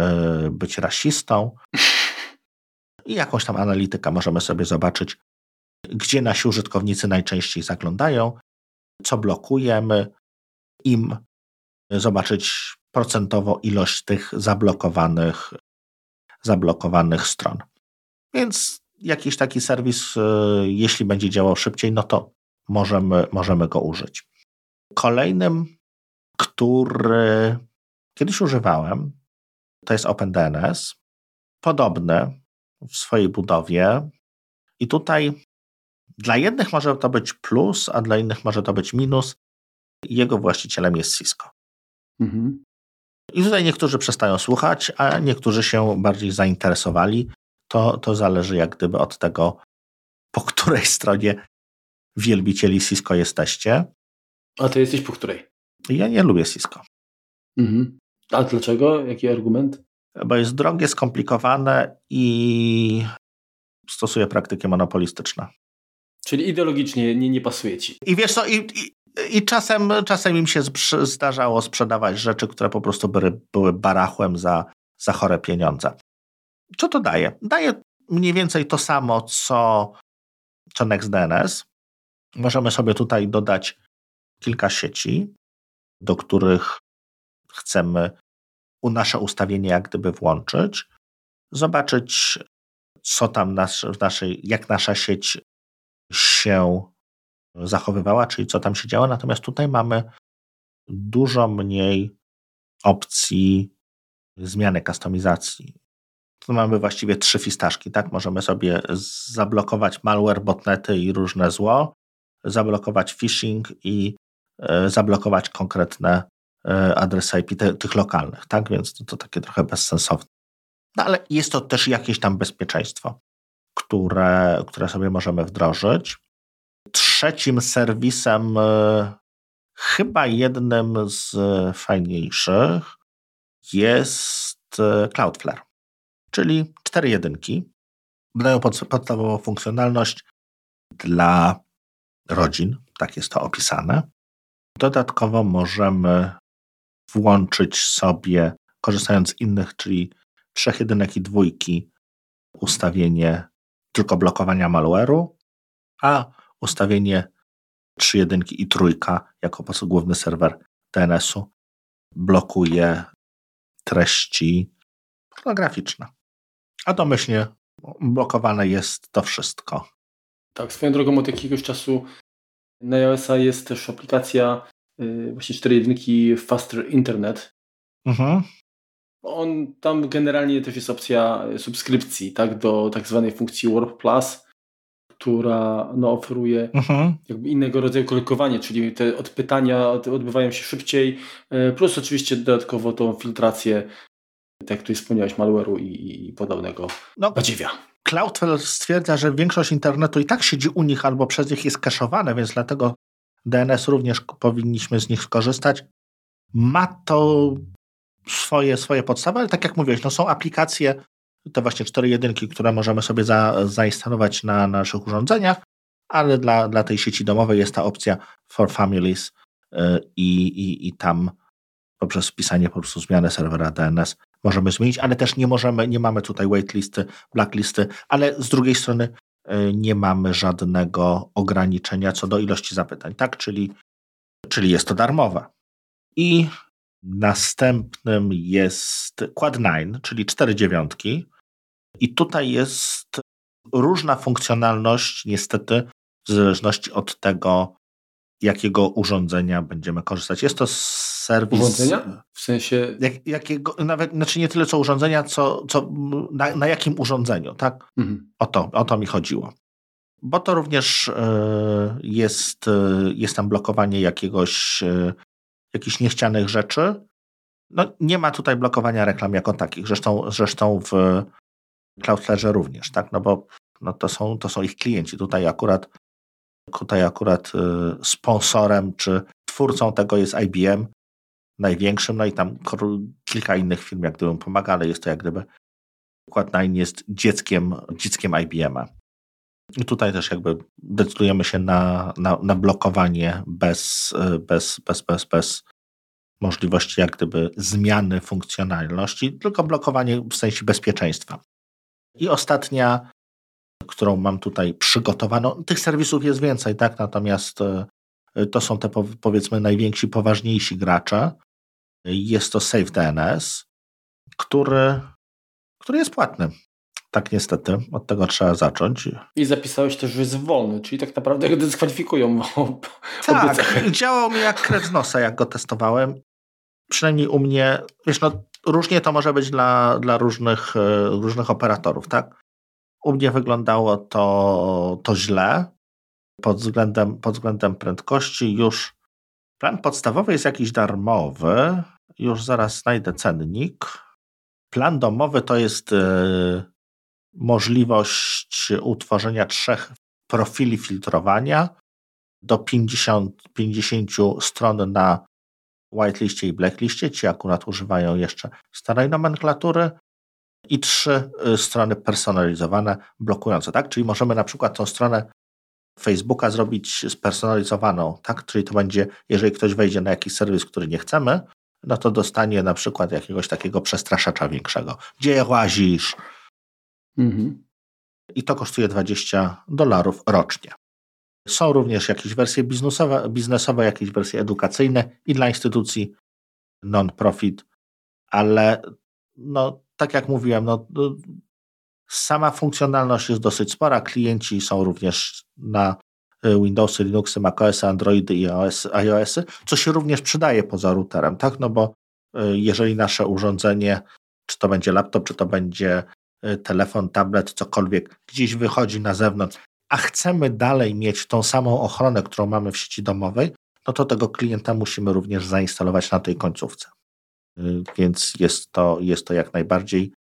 y, być rasistą. I jakąś tam analitykę możemy sobie zobaczyć, gdzie nasi użytkownicy najczęściej zaglądają, co blokujemy, im zobaczyć procentowo ilość tych zablokowanych, zablokowanych stron. Więc jakiś taki serwis, e, jeśli będzie działał szybciej, no to możemy, możemy go użyć. Kolejnym, który kiedyś używałem, to jest OpenDNS. Podobny w swojej budowie. I tutaj dla jednych może to być plus, a dla innych może to być minus. Jego właścicielem jest Cisco. Mhm. I tutaj niektórzy przestają słuchać, a niektórzy się bardziej zainteresowali. To, to zależy jak gdyby od tego, po której stronie wielbicieli Cisco jesteście. A ty jesteś po której? Ja nie lubię Cisco. Mhm. A dlaczego? Jaki argument? Bo jest drogie, skomplikowane i stosuje praktyki monopolistyczne. Czyli ideologicznie nie, nie pasuje ci. I wiesz co, i, i, i czasem, czasem im się zdarzało sprzedawać rzeczy, które po prostu były, były barachłem za, za chore pieniądze. Co to daje? Daje mniej więcej to samo, co, co NextDNS. Możemy sobie tutaj dodać kilka sieci, do których chcemy nasze ustawienie jak gdyby włączyć, zobaczyć, co tam nasz, w naszej, jak nasza sieć się zachowywała, czyli co tam się działo. Natomiast tutaj mamy dużo mniej opcji zmiany kustomizacji. Tu mamy właściwie trzy fistaszki, tak? Możemy sobie zablokować malware, botnety i różne zło, zablokować phishing i e, zablokować konkretne e, adresy IP te, tych lokalnych, tak? Więc to, to takie trochę bezsensowne. No ale jest to też jakieś tam bezpieczeństwo które, które sobie możemy wdrożyć. Trzecim serwisem, e, chyba jednym z fajniejszych, jest Cloudflare, czyli cztery jedynki. Dają podstawową funkcjonalność dla rodzin, tak jest to opisane. Dodatkowo możemy włączyć sobie, korzystając z innych, czyli trzech jedynek i dwójki, ustawienie tylko blokowania malware'u, a ustawienie 3 jedynki i trójka jako główny serwer DNS-u blokuje treści pornograficzne. A domyślnie blokowane jest to wszystko. Tak, swoją drogą od jakiegoś czasu na iOS-a jest też aplikacja yy, właśnie 4 jedynki Faster Internet. Mhm. On tam generalnie też jest opcja subskrypcji, tak, do tak zwanej funkcji Warp Plus, która no, oferuje mhm. jakby innego rodzaju kolkowanie, czyli te odpytania odbywają się szybciej, e, plus oczywiście dodatkowo tą filtrację, tak jak tu wspomniałeś, malware'u i, i podobnego no, badziewia. Cloudflare stwierdza, że większość internetu i tak siedzi u nich albo przez nich jest kaszowane, więc dlatego DNS również powinniśmy z nich skorzystać. Ma to swoje, swoje podstawy, ale tak jak mówiłeś, no są aplikacje, te właśnie cztery jedynki, które możemy sobie za, zainstalować na naszych urządzeniach, ale dla, dla tej sieci domowej jest ta opcja for families y, i, i, i tam poprzez wpisanie po prostu zmiany serwera DNS możemy zmienić, ale też nie możemy, nie mamy tutaj waitlisty, blacklisty, ale z drugiej strony y, nie mamy żadnego ograniczenia co do ilości zapytań, tak? Czyli, czyli jest to darmowe. I Następnym jest Quad 9, czyli 4 dziewiątki. I tutaj jest różna funkcjonalność, niestety, w zależności od tego, jakiego urządzenia będziemy korzystać. Jest to serwis. Urządzenia? W sensie. Jak, jakiego, nawet, znaczy nie tyle co urządzenia, co, co na, na jakim urządzeniu, tak? Mhm. O, to, o to mi chodziło. Bo to również y, jest, y, jest tam blokowanie jakiegoś, y, jakichś niechcianych rzeczy. No, nie ma tutaj blokowania reklam jako takich. Zresztą, zresztą w Cloudflare również, tak? No bo no to, są, to są ich klienci. Tutaj akurat Tutaj akurat y, sponsorem czy twórcą tego jest IBM, największym, no i tam kilka innych firm jak gdyby pomaga, ale jest to jak gdyby Quad 9 jest dzieckiem, dzieckiem IBM-a. I tutaj też jakby decydujemy się na, na, na blokowanie bez, y, bez, bez, bez, bez możliwości jak gdyby zmiany funkcjonalności, tylko blokowanie w sensie bezpieczeństwa. I ostatnia którą mam tutaj przygotowaną. Tych serwisów jest więcej, tak? Natomiast e, to są te powiedzmy najwięksi, poważniejsi gracze. Jest to SafeDNS, który, który jest płatny. Tak niestety, od tego trzeba zacząć. I zapisałeś też, że jest wolny, czyli tak naprawdę go dyskwalifikują. Tak, działał mi jak krew z nosa, jak go testowałem. Przynajmniej u mnie, wiesz, no różnie to może być dla, dla różnych, e, różnych operatorów, tak? U mnie wyglądało to, to źle pod względem, pod względem prędkości. Już plan podstawowy jest jakiś darmowy. Już zaraz znajdę cennik. Plan domowy to jest yy, możliwość utworzenia trzech profili filtrowania do 50, 50 stron na whitelistie i blacklistie. Ci akurat używają jeszcze starej nomenklatury i trzy y, strony personalizowane, blokujące, tak? Czyli możemy na przykład tą stronę Facebooka zrobić spersonalizowaną, tak? Czyli to będzie, jeżeli ktoś wejdzie na jakiś serwis, który nie chcemy, no to dostanie na przykład jakiegoś takiego przestraszacza większego. Gdzie łazisz? Mhm. I to kosztuje 20 dolarów rocznie. Są również jakieś wersje biznesowe, biznesowe, jakieś wersje edukacyjne i dla instytucji non-profit, ale no, tak jak mówiłem, no, no, sama funkcjonalność jest dosyć spora. Klienci są również na y, Windowsy, Linuxy, macOSy, Androidy i iOS, iOSy, co się również przydaje poza routerem, tak? No bo y, jeżeli nasze urządzenie, czy to będzie laptop, czy to będzie y, telefon, tablet, cokolwiek, gdzieś wychodzi na zewnątrz, a chcemy dalej mieć tą samą ochronę, którą mamy w sieci domowej, no to tego klienta musimy również zainstalować na tej końcówce. Y, więc jest to, jest to jak najbardziej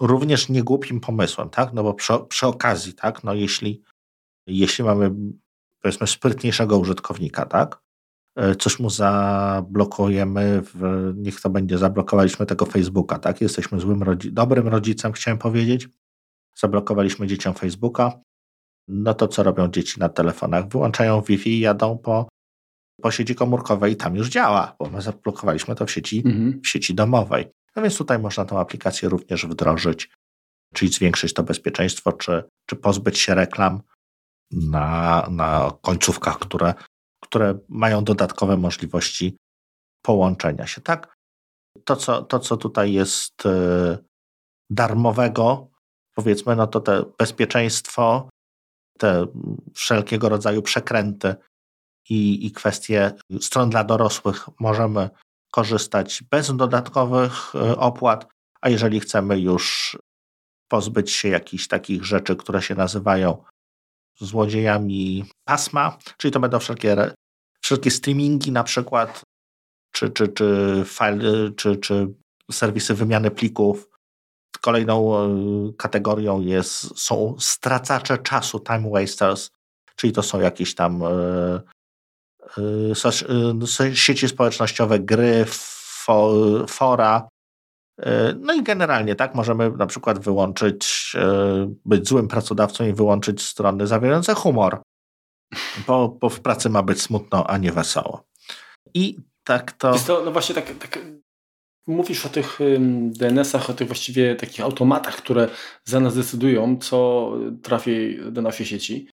również niegłupim pomysłem, tak? No bo przy, przy okazji, tak? No jeśli, jeśli mamy powiedzmy sprytniejszego użytkownika, tak? Y, coś mu zablokujemy, w, niech to będzie, zablokowaliśmy tego Facebooka, tak? Jesteśmy złym, rodzi dobrym rodzicem, chciałem powiedzieć. Zablokowaliśmy dzieciom Facebooka. No to co robią dzieci na telefonach? Wyłączają Wi-Fi i jadą po po sieci komórkowej i tam już działa, bo my zablokowaliśmy to w sieci, mhm. w sieci domowej. No więc tutaj można tą aplikację również wdrożyć, czyli zwiększyć to bezpieczeństwo, czy, czy pozbyć się reklam na, na końcówkach, które, które mają dodatkowe możliwości połączenia się. Tak? To, co, to, co tutaj jest yy, darmowego, powiedzmy, no to te bezpieczeństwo, te wszelkiego rodzaju przekręty i, i kwestie stron dla dorosłych możemy korzystać bez dodatkowych e, opłat, a jeżeli chcemy już pozbyć się jakichś takich rzeczy, które się nazywają złodziejami pasma, czyli to będą wszelkie, wszelkie streamingi na przykład, czy, czy, czy, file, czy, czy serwisy wymiany plików. Kolejną e, kategorią jest, są stracacze czasu, time wasters, czyli to są jakieś tam e, sieci społecznościowe, gry, fora. Y, no i generalnie tak możemy na przykład wyłączyć, być złym pracodawcą i wyłączyć strony zawierające humor, bo, bo w pracy ma być smutno, a nie wesoło. I tak to... to no właśnie tak, tak mówisz o tych DNS-ach, o tych właściwie takich automatach, które za nas decydują, co trafi do naszej sieci.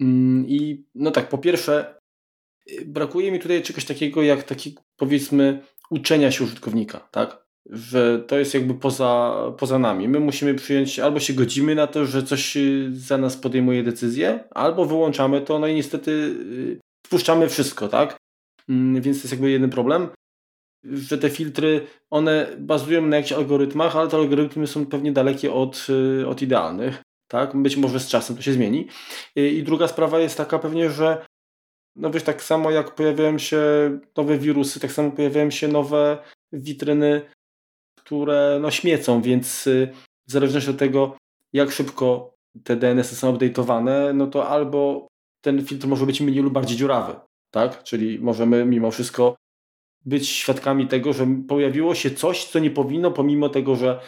Mm, I no tak, po pierwsze, brakuje mi tutaj czegoś takiego jak taki powiedzmy uczenia się użytkownika, tak? Że to jest jakby poza, poza nami. My musimy przyjąć, albo się godzimy na to, że coś y, za nas podejmuje decyzję, albo wyłączamy to, no i niestety y, wpuszczamy wszystko, tak? Mm, więc to jest jakby jeden problem, że te filtry, one bazują na jakichś algorytmach, ale te algorytmy są pewnie dalekie od, y, od idealnych. Tak? Być może z czasem to się zmieni. I druga sprawa jest taka pewnie, że no wiesz, tak samo jak pojawiają się nowe wirusy, tak samo pojawiają się nowe witryny, które no śmiecą, więc y, w zależności od tego, jak szybko te DNS-y są update'owane, no to albo ten filtr może być mniej lub bardziej dziurawy, tak? Czyli możemy mimo wszystko być świadkami tego, że pojawiło się coś, co nie powinno, pomimo tego, że,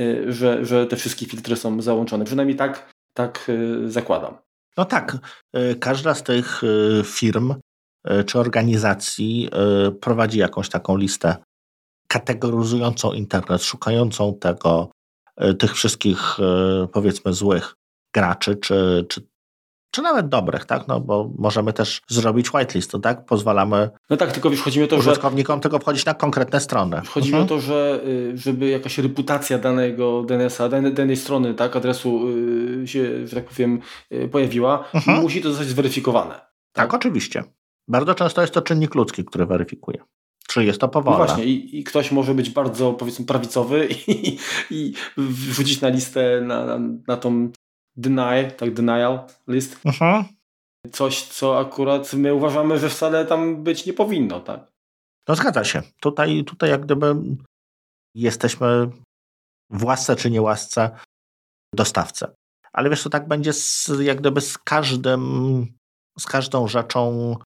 y, że, że te wszystkie filtry są załączone. Przynajmniej tak, tak y, zakładam. No tak, y, każda z tych firm czy organizacji prowadzi jakąś taką listę kategoryzującą internet, szukającą tego, tych wszystkich powiedzmy złych graczy, czy, czy czy nawet dobrych, tak? No bo możemy też zrobić whitelist, tak? Pozwalamy. No tak, tylko wiesz, chodzi mi o to, użytkownikom że. tylko wchodzić na konkretne strony. Chodzi mhm. mi o to, że y, żeby jakaś reputacja danego DNS-a, danej, danej strony, tak, adresu y, się, że tak powiem, y, pojawiła, mhm. musi to zostać zweryfikowane. Tak? tak, oczywiście. Bardzo często jest to czynnik ludzki, który weryfikuje. Czy jest to powolne? No właśnie, i, i, ktoś może być bardzo, powiedzmy, prawicowy i, i wrzucić na listę, na, na, na tą deny, tak denial list. Mhm. Coś, co akurat my uważamy, że wcale tam być nie powinno, tak? No zgadza się. Tutaj, tutaj jak gdyby jesteśmy w łasce czy nie łasce dostawcę. Ale wiesz, to tak będzie z, jak gdyby z każdym, z każdą rzeczą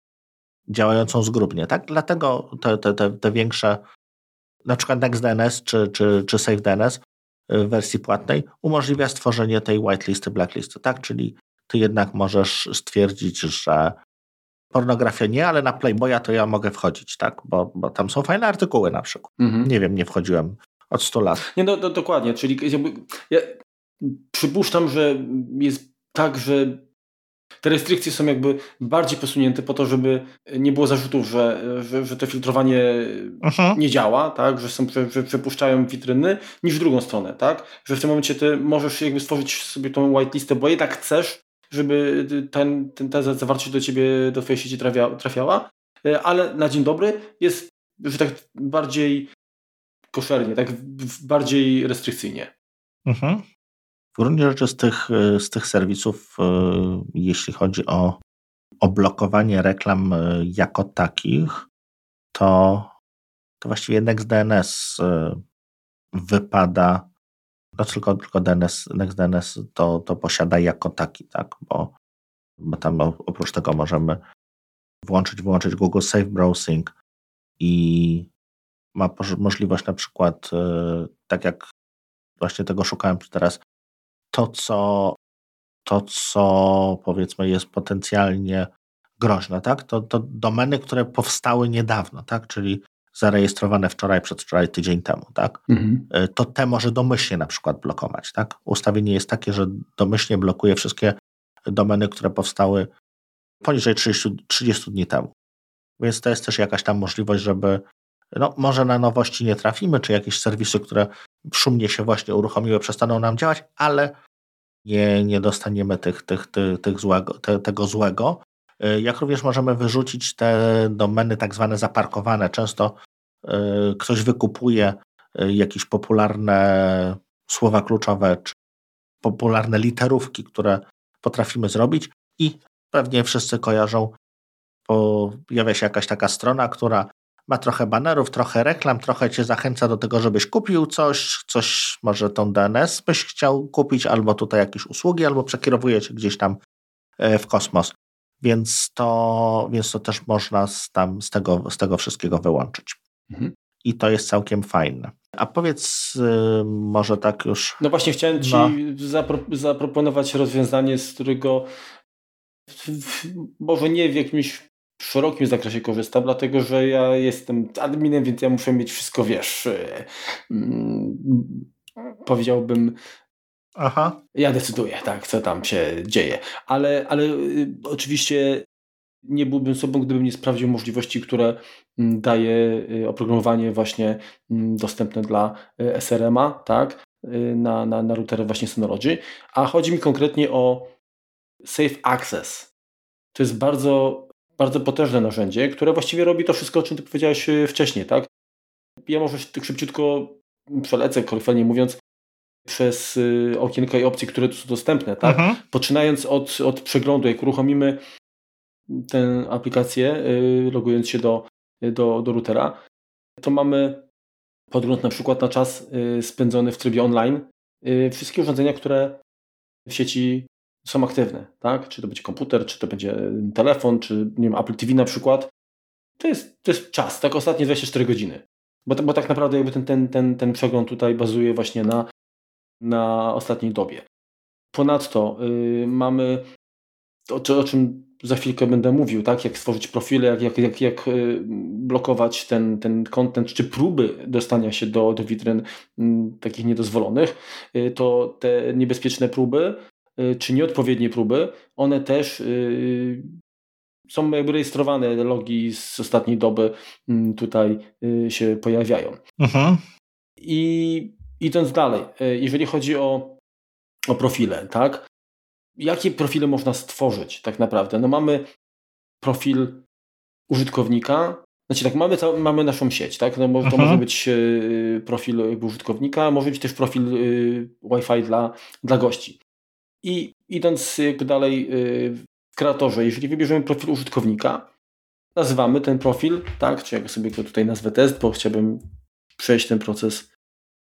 działającą zgrubnie, tak? Dlatego te, te, te, te większe, na przykład NextDNS czy, czy, czy SafeDNS w wersji płatnej umożliwia stworzenie tej whitelisty, blacklisty, tak? Czyli ty jednak możesz stwierdzić, że pornografia nie, ale na Playboya to ja mogę wchodzić, tak? Bo, bo tam są fajne artykuły na przykład. Mhm. Nie wiem, nie wchodziłem od 100 lat. Nie, no, no dokładnie, czyli ja przypuszczam, że jest tak, że te restrykcje są jakby bardziej posunięte po to, żeby nie było zarzutów, że, że, że to filtrowanie mhm. nie działa, tak? że, są, że, że przepuszczają witryny, niż w drugą stronę, tak? Że w tym momencie ty możesz jakby stworzyć sobie tą whitelistę, bo jednak chcesz, żeby ten, ten, ta zawartość do ciebie, do twojej sieci trafia, trafiała, e, ale na dzień dobry jest, że tak bardziej koszernie, tak bardziej restrykcyjnie. Mhm. W gruncie rzeczy z tych, e, z tych serwisów, e, jeśli chodzi o, o blokowanie reklam e, jako takich, to, to właściwie NextDNS wypada, no tylko, tylko DNS, NextDNS to, to posiada jako taki, tak, bo, bo tam oprócz tego możemy włączyć, wyłączyć Google Safe Browsing i ma możliwość na przykład, tak jak właśnie tego szukałem teraz, to, co, to, co powiedzmy jest potencjalnie groźne, tak? To, to domeny, które powstały niedawno, tak? Czyli zarejestrowane wczoraj, przedwczoraj, tydzień temu, tak? Mhm. E, to te może domyślnie na przykład blokować, tak? Ustawienie jest takie, że domyślnie blokuje wszystkie domeny, które powstały poniżej 30, 30 dni temu. Więc to jest też jakaś tam możliwość, żeby no, może na nowości nie trafimy, czy jakieś serwisy, które szumnie się właśnie uruchomiły, przestaną nam działać, ale nie, nie dostaniemy tych, tych, tych, tych złego, te, tego złego. Y, jak również możemy wyrzucić te domeny tak zwane zaparkowane. Często y, ktoś wykupuje y, jakieś popularne słowa kluczowe, czy popularne literówki, które potrafimy zrobić i pewnie wszyscy kojarzą, pojawia się jakaś taka strona, która ma trochę banerów, trochę reklam, trochę cię zachęca do tego, żebyś kupił coś, coś może tą DNS byś chciał kupić, albo tutaj jakieś usługi, albo przekierowuje cię gdzieś tam e, w kosmos. Więc to, więc to też można z, tam, z, tego, z tego wszystkiego wyłączyć. Mhm. I to jest całkiem fajne. A powiedz yy, może tak już. No właśnie, chciałem Ci no. zapro zaproponować rozwiązanie, z którego może nie w jakimś w szerokim zakresie korzystam, dlatego że ja jestem adminem, więc ja muszę mieć wszystko, wiesz, mm, powiedziałbym, Aha. Ja decyduję, tak, co tam się dzieje. Ale, ale y, oczywiście nie byłbym sobą, gdybym nie sprawdził możliwości, które mm, daje y, oprogramowanie właśnie mm, dostępne dla y, SRM-a, tak, y, na, na, na routerze właśnie Synology. A chodzi mi konkretnie o Safe Access. To jest bardzo, bardzo potężne narzędzie, które właściwie robi to wszystko, o czym ty powiedziałeś wcześniej, tak? Ja może tak szybciutko przelecę, kolokwialnie mówiąc, przez okienka i opcje, które tu są dostępne, tak? Mhm. Poczynając od, od przeglądu, jak uruchomimy tę aplikację, y, logując się do, do, do routera, to mamy podgląd na przykład na czas y, spędzony w trybie online. Y, wszystkie urządzenia, które w sieci są aktywne, tak? Czy to będzie komputer, czy to będzie telefon, czy nie wiem, Apple TV na przykład. To jest, to jest czas, tak? Ostatnie 24 godziny. Bo, bo tak naprawdę jakby ten, ten, ten, ten przegląd tutaj bazuje właśnie na, na ostatniej dobie. Ponadto yy, mamy to, o czym za chwilkę będę mówił, tak? jak stworzyć profile, jak, jak, jak, jak y, blokować ten, ten content, czy próby dostania się do, do witryn mm, takich niedozwolonych, y, to te niebezpieczne próby, czy nieodpowiednie próby, one też są jakby rejestrowane, logi z ostatniej doby mm, tutaj się pojawiają. Mhm. I idąc dalej, jeżeli chodzi o, o profile, tak? jakie profile można stworzyć tak naprawdę? No mamy profil użytkownika, znaczy tak, mamy, mamy naszą sieć, tak? No, to mhm. może być y, profil użytkownika, może być też profil y, Wi-Fi dla, dla gości. I idąc jakby dalej y, w kreatorze, jeżeli wybierzemy profil użytkownika, nazywamy ten profil, tak? Czy jak sobie go tutaj nazwę test, bo chciałbym przejść ten proces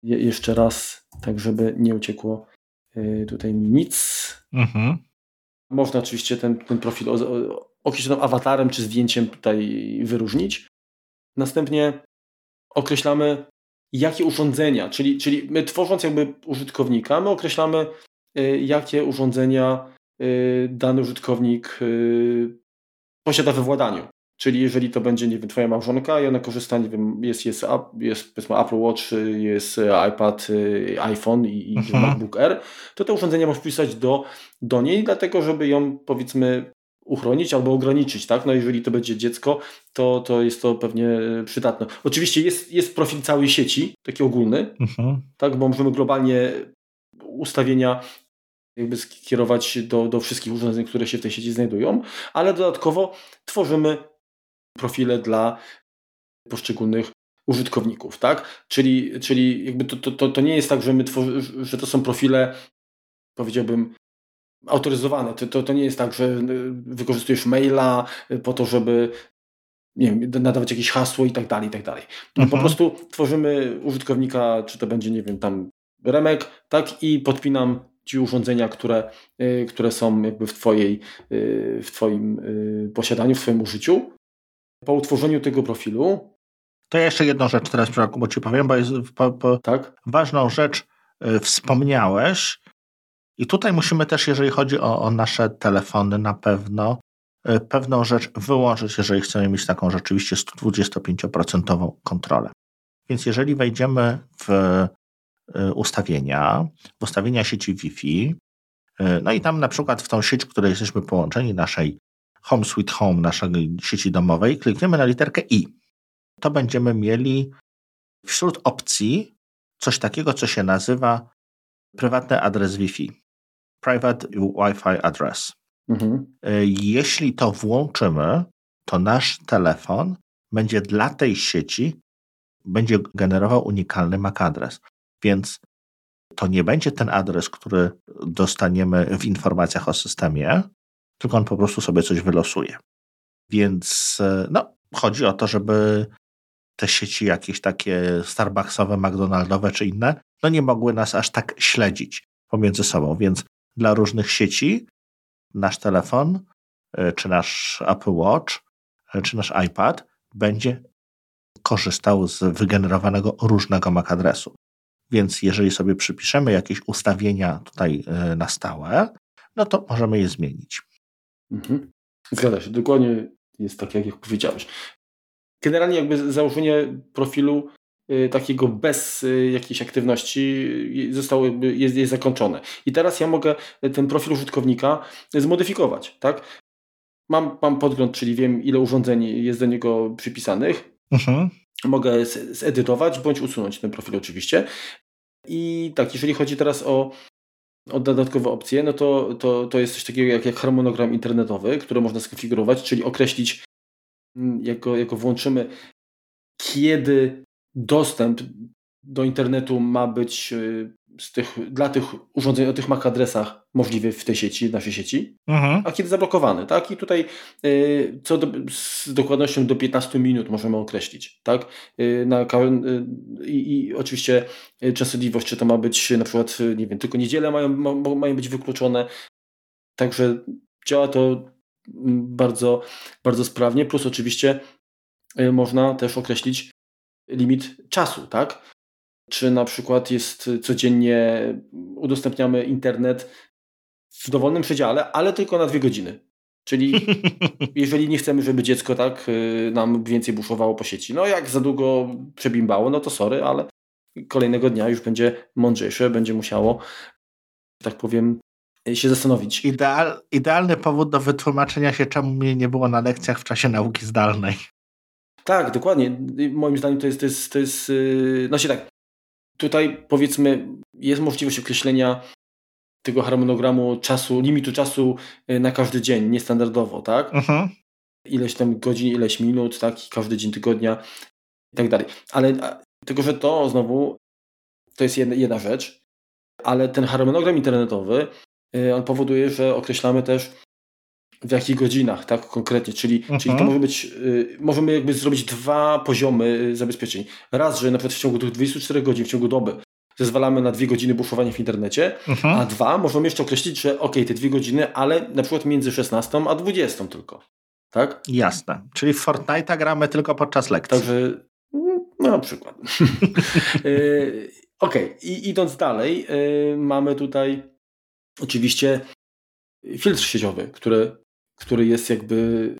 je, jeszcze raz, tak żeby nie uciekło Y, tutaj nic. Mhm. Można oczywiście ten, ten profil określonym awatarem czy zdjęciem tutaj wyróżnić. Następnie określamy jakie urządzenia, czyli, czyli my tworząc jakby użytkownika, my określamy jakie urządzenia y, dany użytkownik posiada we władaniu. Czyli jeżeli to będzie, nie wiem, twoja małżonka i ona korzysta, nie wiem, jest, jest, jest powiedzmy Apple Watch, jest iPad, iPhone i, i mhm. MacBook Air, to te urządzenia możesz wpisać do, do niej, dlatego żeby ją powiedzmy uchronić albo ograniczyć, tak? No jeżeli to będzie dziecko, to, to jest to pewnie przydatne. Oczywiście jest, jest profil całej sieci, taki ogólny, mhm. tak? Bo możemy globalnie ustawienia jakby skierować do, do wszystkich urządzeń, które się w tej sieci znajdują, ale dodatkowo tworzymy profile dla poszczególnych użytkowników, tak? Czyli, czyli jakby to, to, to nie jest tak, że, my tworzy, że to są profile, powiedziałbym, autoryzowane. To, to, to nie jest tak, że wykorzystujesz maila po to, żeby nie wiem, nadawać jakieś hasło i tak dalej, i tak dalej. No, mhm. Po prostu tworzymy użytkownika, czy to będzie, nie wiem, tam remek, tak? I podpinam ci urządzenia, które, y, które są jakby w, twojej, y, w Twoim y, posiadaniu, w Twoim użyciu po utworzeniu tego profilu. To ja jeszcze jedną rzecz teraz, bo Ci powiem, bo jest po, po tak? ważną rzecz wspomniałeś. I tutaj musimy też, jeżeli chodzi o, o nasze telefony, na pewno pewną rzecz wyłączyć, jeżeli chcemy mieć taką rzeczywiście 125% kontrolę. Więc jeżeli wejdziemy w ustawienia, w ustawienia sieci Wi-Fi, no i tam na przykład w tą sieć, w której jesteśmy połączeni, naszej Home Sweet Home naszej sieci domowej, klikniemy na literkę I. To będziemy mieli wśród opcji coś takiego, co się nazywa prywatny adres Wi-Fi. Private Wi-Fi address. Mhm. E, jeśli to włączymy, to nasz telefon będzie dla tej sieci będzie generował unikalny MAC adres. Więc to nie będzie ten adres, który dostaniemy w informacjach o systemie, tylko on po prostu sobie coś wylosuje. Więc e, no, chodzi o to, żeby te sieci jakieś takie Starbucksowe, McDonaldowe czy inne, no nie mogły nas aż tak śledzić pomiędzy sobą. Więc dla różnych sieci nasz telefon, e, czy nasz Apple Watch, e, czy nasz iPad będzie korzystał z wygenerowanego różnego MAC adresu. Więc jeżeli sobie przypiszemy jakieś ustawienia tutaj na stałe, no to możemy je zmienić. Mhm. Zgadza się, dokładnie jest tak, jak, powiedziałeś. Generalnie jakby założenie profilu y, takiego bez y, jakiejś aktywności zostało jakby, jest, jest zakończone. I teraz ja mogę ten profil użytkownika zmodyfikować, tak? mam, mam podgląd, czyli wiem, ile urządzeń jest do niego przypisanych. Mhm. Mogę zedytować bądź usunąć ten profil oczywiście. I tak, jeżeli chodzi teraz o, o dodatkowe opcje, no to, to, to jest coś takiego jak, jak harmonogram internetowy, który można skonfigurować, czyli określić, mm, jak go, jak go włączymy, kiedy dostęp do internetu ma być y, z tych, dla tych urządzeń o tych MAC adresach możliwy w tej sieci, w naszej sieci, mhm. a kiedy zablokowany, tak? I tutaj y, co do, z dokładnością do 15 minut możemy określić, tak? Y, na, i, I oczywiście częstotliwość, czy to ma być na przykład, nie wiem, tylko niedzielę mają, ma, mają być wykluczone, także działa to bardzo, bardzo sprawnie, plus oczywiście można też określić limit czasu, tak? Czy na przykład jest codziennie udostępniamy internet w dowolnym przedziale, ale tylko na dwie godziny. Czyli jeżeli nie chcemy, żeby dziecko tak y, nam więcej buszowało po sieci, no jak za długo przebimbało, no to sorry, ale kolejnego dnia już będzie mądrzejsze, będzie musiało, tak powiem, się zastanowić. Ideal, idealny powód do wytłumaczenia się, czemu mnie nie było na lekcjach w czasie nauki zdalnej. Tak, dokładnie. Moim zdaniem to jest, to jest, to jest yy, znaczy tak, tutaj powiedzmy jest możliwość określenia tego harmonogramu czasu, limitu czasu yy, na każdy dzień, niestandardowo, tak? Mhm. Ileś tam godzin, ileś minut, tak? Każdy dzień tygodnia i tak dalej. Ale tylko, że to znowu to jest jedna, jedna rzecz, ale ten harmonogram internetowy yy, on powoduje, że określamy też w jakich godzinach, tak konkretnie, czyli, czyli to mhm. może być, y, możemy jakby zrobić dwa poziomy y, zabezpieczeń. Raz, że na przykład w ciągu tych 24 godzin, w ciągu doby zezwalamy na dwie godziny buszowania w internecie, mhm. a dwa, możemy jeszcze określić, że ok, te dwie godziny, ale na przykład między 16 a 20 tylko. Tak? Jasne. Czyli w Fortnite'a gramy tylko podczas lekcji. Także, no na przykład. y, ok, i idąc dalej, y, mamy tutaj oczywiście filtr sieciowy, który który jest jakby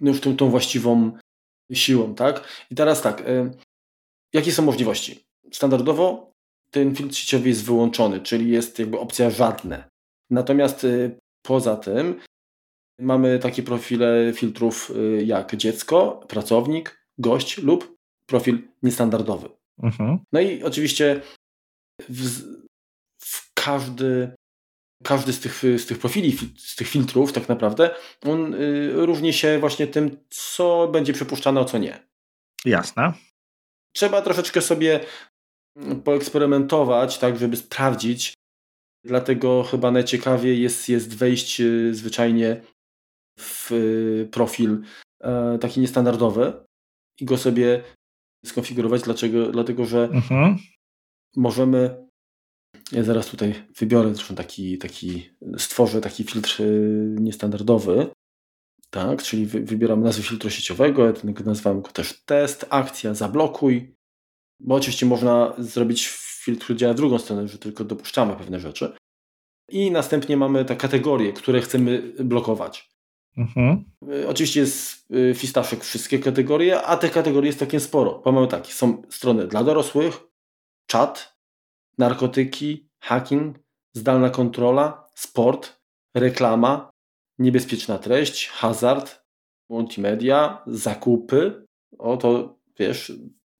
no już tą, tą właściwą siłą, tak? I teraz tak, y, jakie są możliwości? Standardowo ten filtr sieciowy jest wyłączony, czyli jest jakby opcja żadne. Natomiast y, poza tym mamy takie profile filtrów y, jak dziecko, pracownik, gość lub profil niestandardowy. Mhm. No i oczywiście w, w każdy każdy z tych, z tych profili, z tych filtrów tak naprawdę, on y, różni się właśnie tym, co będzie przypuszczane, a co nie. Jasne. Trzeba troszeczkę sobie poeksperymentować, tak, żeby sprawdzić. Dlatego chyba najciekawiej jest, jest wejść y, zwyczajnie w y, profil e, taki niestandardowy i go sobie skonfigurować. Dlaczego? Dlatego, że mhm. możemy ja zaraz tutaj wybiorę zresztą taki, taki stworzę taki filtr y, niestandardowy. Tak, czyli wybieram nazwę filtru sieciowego, ja nazywam go też test, akcja, zablokuj. Bo oczywiście można zrobić filtr, który działa w drugą stronę, że tylko dopuszczamy pewne rzeczy. I następnie mamy te kategorie, które chcemy blokować. Mhm. Y, oczywiście jest y, fistaszek wszystkie kategorie, a te kategorie jest całkiem sporo. Bo mamy takie, są strony dla dorosłych, czat, narkotyki, hacking, zdalna kontrola, sport, reklama, niebezpieczna treść, hazard, multimedia, zakupy. O to wiesz,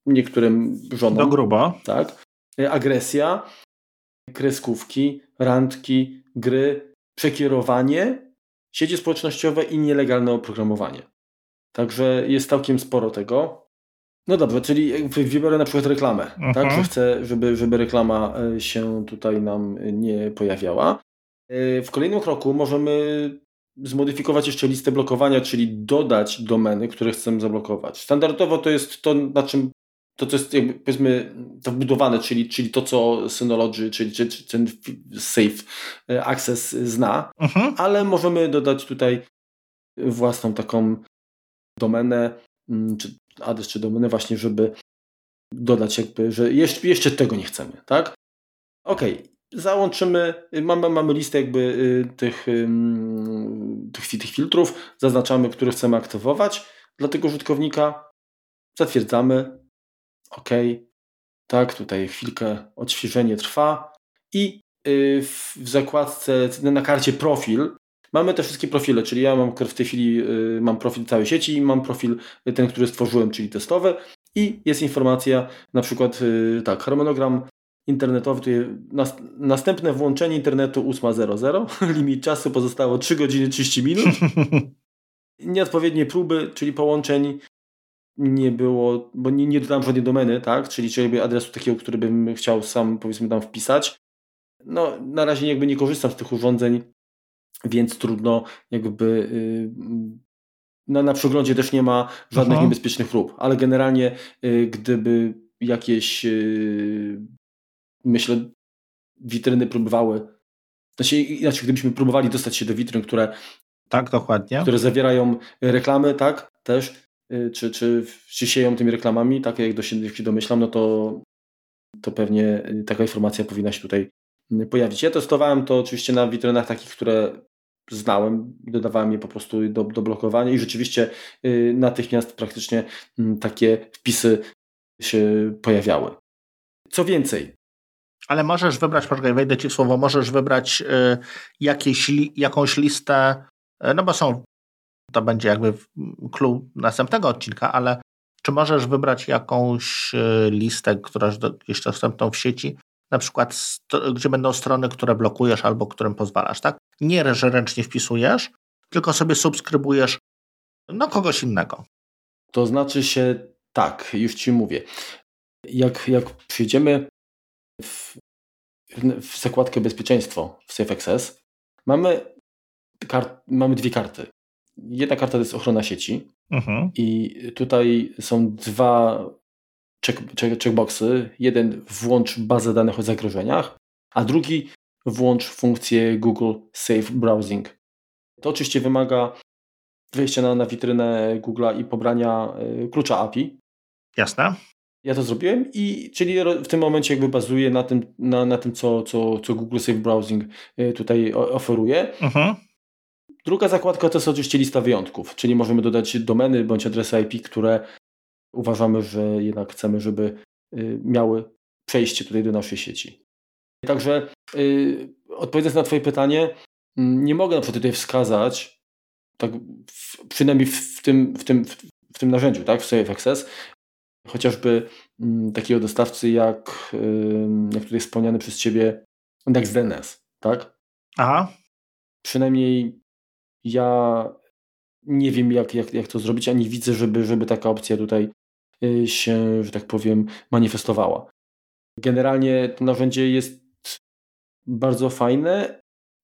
niektórym żonom. Do gruba. Tak. Agresja, kreskówki, randki, gry, przekierowanie, sieci społecznościowe i nielegalne oprogramowanie. Także jest całkiem sporo tego. No dobrze, czyli wybiorę na przykład reklamę, tak? Mhm. Że chcę, żeby, żeby reklama e, się tutaj nam nie pojawiała. E, w kolejnym kroku możemy zmodyfikować jeszcze listę blokowania, czyli dodać domeny, które chcemy zablokować. Standardowo to jest to, na czym to, co jest jakby, powiedzmy to wbudowane, czyli, czyli to, co Synology, czyli, czyli ten Safe e, Access zna, mhm. ale możemy dodać tutaj własną taką domenę, mm, czy adres czy domenę właśnie, żeby dodać jakby, że jeszcze, jeszcze tego nie chcemy, tak? Ok, załączymy, mamy, mamy listę jakby y, tych, tych, tych filtrów, zaznaczamy, które chcemy aktywować dla tego użytkownika, zatwierdzamy, ok, tak, tutaj chwilkę odświeżenie trwa i y, w zakładce na karcie profil Mamy te wszystkie profile, czyli ja mam w tej chwili y, mam profil całej sieci i mam profil ten, który stworzyłem, czyli testowy i jest informacja na przykład y, tak, harmonogram internetowy, tu nas, następne włączenie internetu 8.00, limit czasu pozostało 3 godziny 30 minut, nieodpowiednie próby, czyli połączeń nie było, bo nie, nie dodam żadnej domeny, tak, czyli, czyli adresu takiego, który bym chciał sam powiedzmy tam wpisać. No, na razie jakby nie korzystam z tych urządzeń, więc trudno jakby yy, na, na przeglądzie też nie ma żadnych Aha. niebezpiecznych prób, ale generalnie yy, gdyby jakieś yy, myślę witryny próbowały znaczy, inaczej, gdybyśmy próbowali dostać się do witryn, które tak, dokładnie. które zawierają reklamy, tak, też, czy, czy, czy sieją tymi reklamami, tak jak się domyślam, no to, to pewnie taka informacja powinna się tutaj pojawić. Ja testowałem to oczywiście na witrynach takich, które znałem, dodawałem je po prostu do, do blokowania i rzeczywiście y, natychmiast praktycznie y, takie wpisy się pojawiały. Co więcej. Ale możesz wybrać, poczekaj, wejdę Ci w słowo, możesz wybrać y, jakieś, li, jakąś listę, y, no bo są, to będzie jakby clue następnego odcinka, ale czy możesz wybrać jakąś y, listę, która jest dostępną w sieci, na przykład gdzie będą strony, które blokujesz albo którym pozwalasz, tak? Nie, że ręcznie wpisujesz, tylko sobie subskrybujesz no kogoś innego. To znaczy się tak, już Ci mówię. Jak, jak przyjdziemy w, w zakładkę bezpieczeństwo w Safe Access, mamy, kart, mamy dwie karty. Jedna karta to jest ochrona sieci mhm. i tutaj są dwa check, check, checkboxy. Jeden włącz bazę danych o zagrożeniach, a drugi włącz funkcję Google Safe Browsing. To oczywiście wymaga wejścia na, na witrynę Google'a i pobrania y, klucza API. Jasne. Ja to zrobiłem i czyli w tym momencie jakby bazuję na tym, na, na tym co, co, co Google Safe Browsing y, tutaj oferuje. Mhm. Druga zakładka to jest oczywiście lista wyjątków, czyli możemy dodać domeny bądź adresy IP, które uważamy, że jednak chcemy, żeby y, miały przejście tutaj do naszej sieci. Także yy, odpowiadając na Twoje pytanie, mm, nie mogę na przykład tutaj wskazać, tak w, przynajmniej w tym, w, tym, w tym narzędziu, tak, w Safe Access, chociażby mm, takiego dostawcy jak, yy, jak tutaj wspomniany przez Ciebie NextDNS, tak? Aha. Przynajmniej ja nie wiem, jak, jak, jak to zrobić, ani widzę, żeby, żeby taka opcja tutaj Y, się, że tak powiem, manifestowała. Generalnie to narzędzie jest bardzo fajne,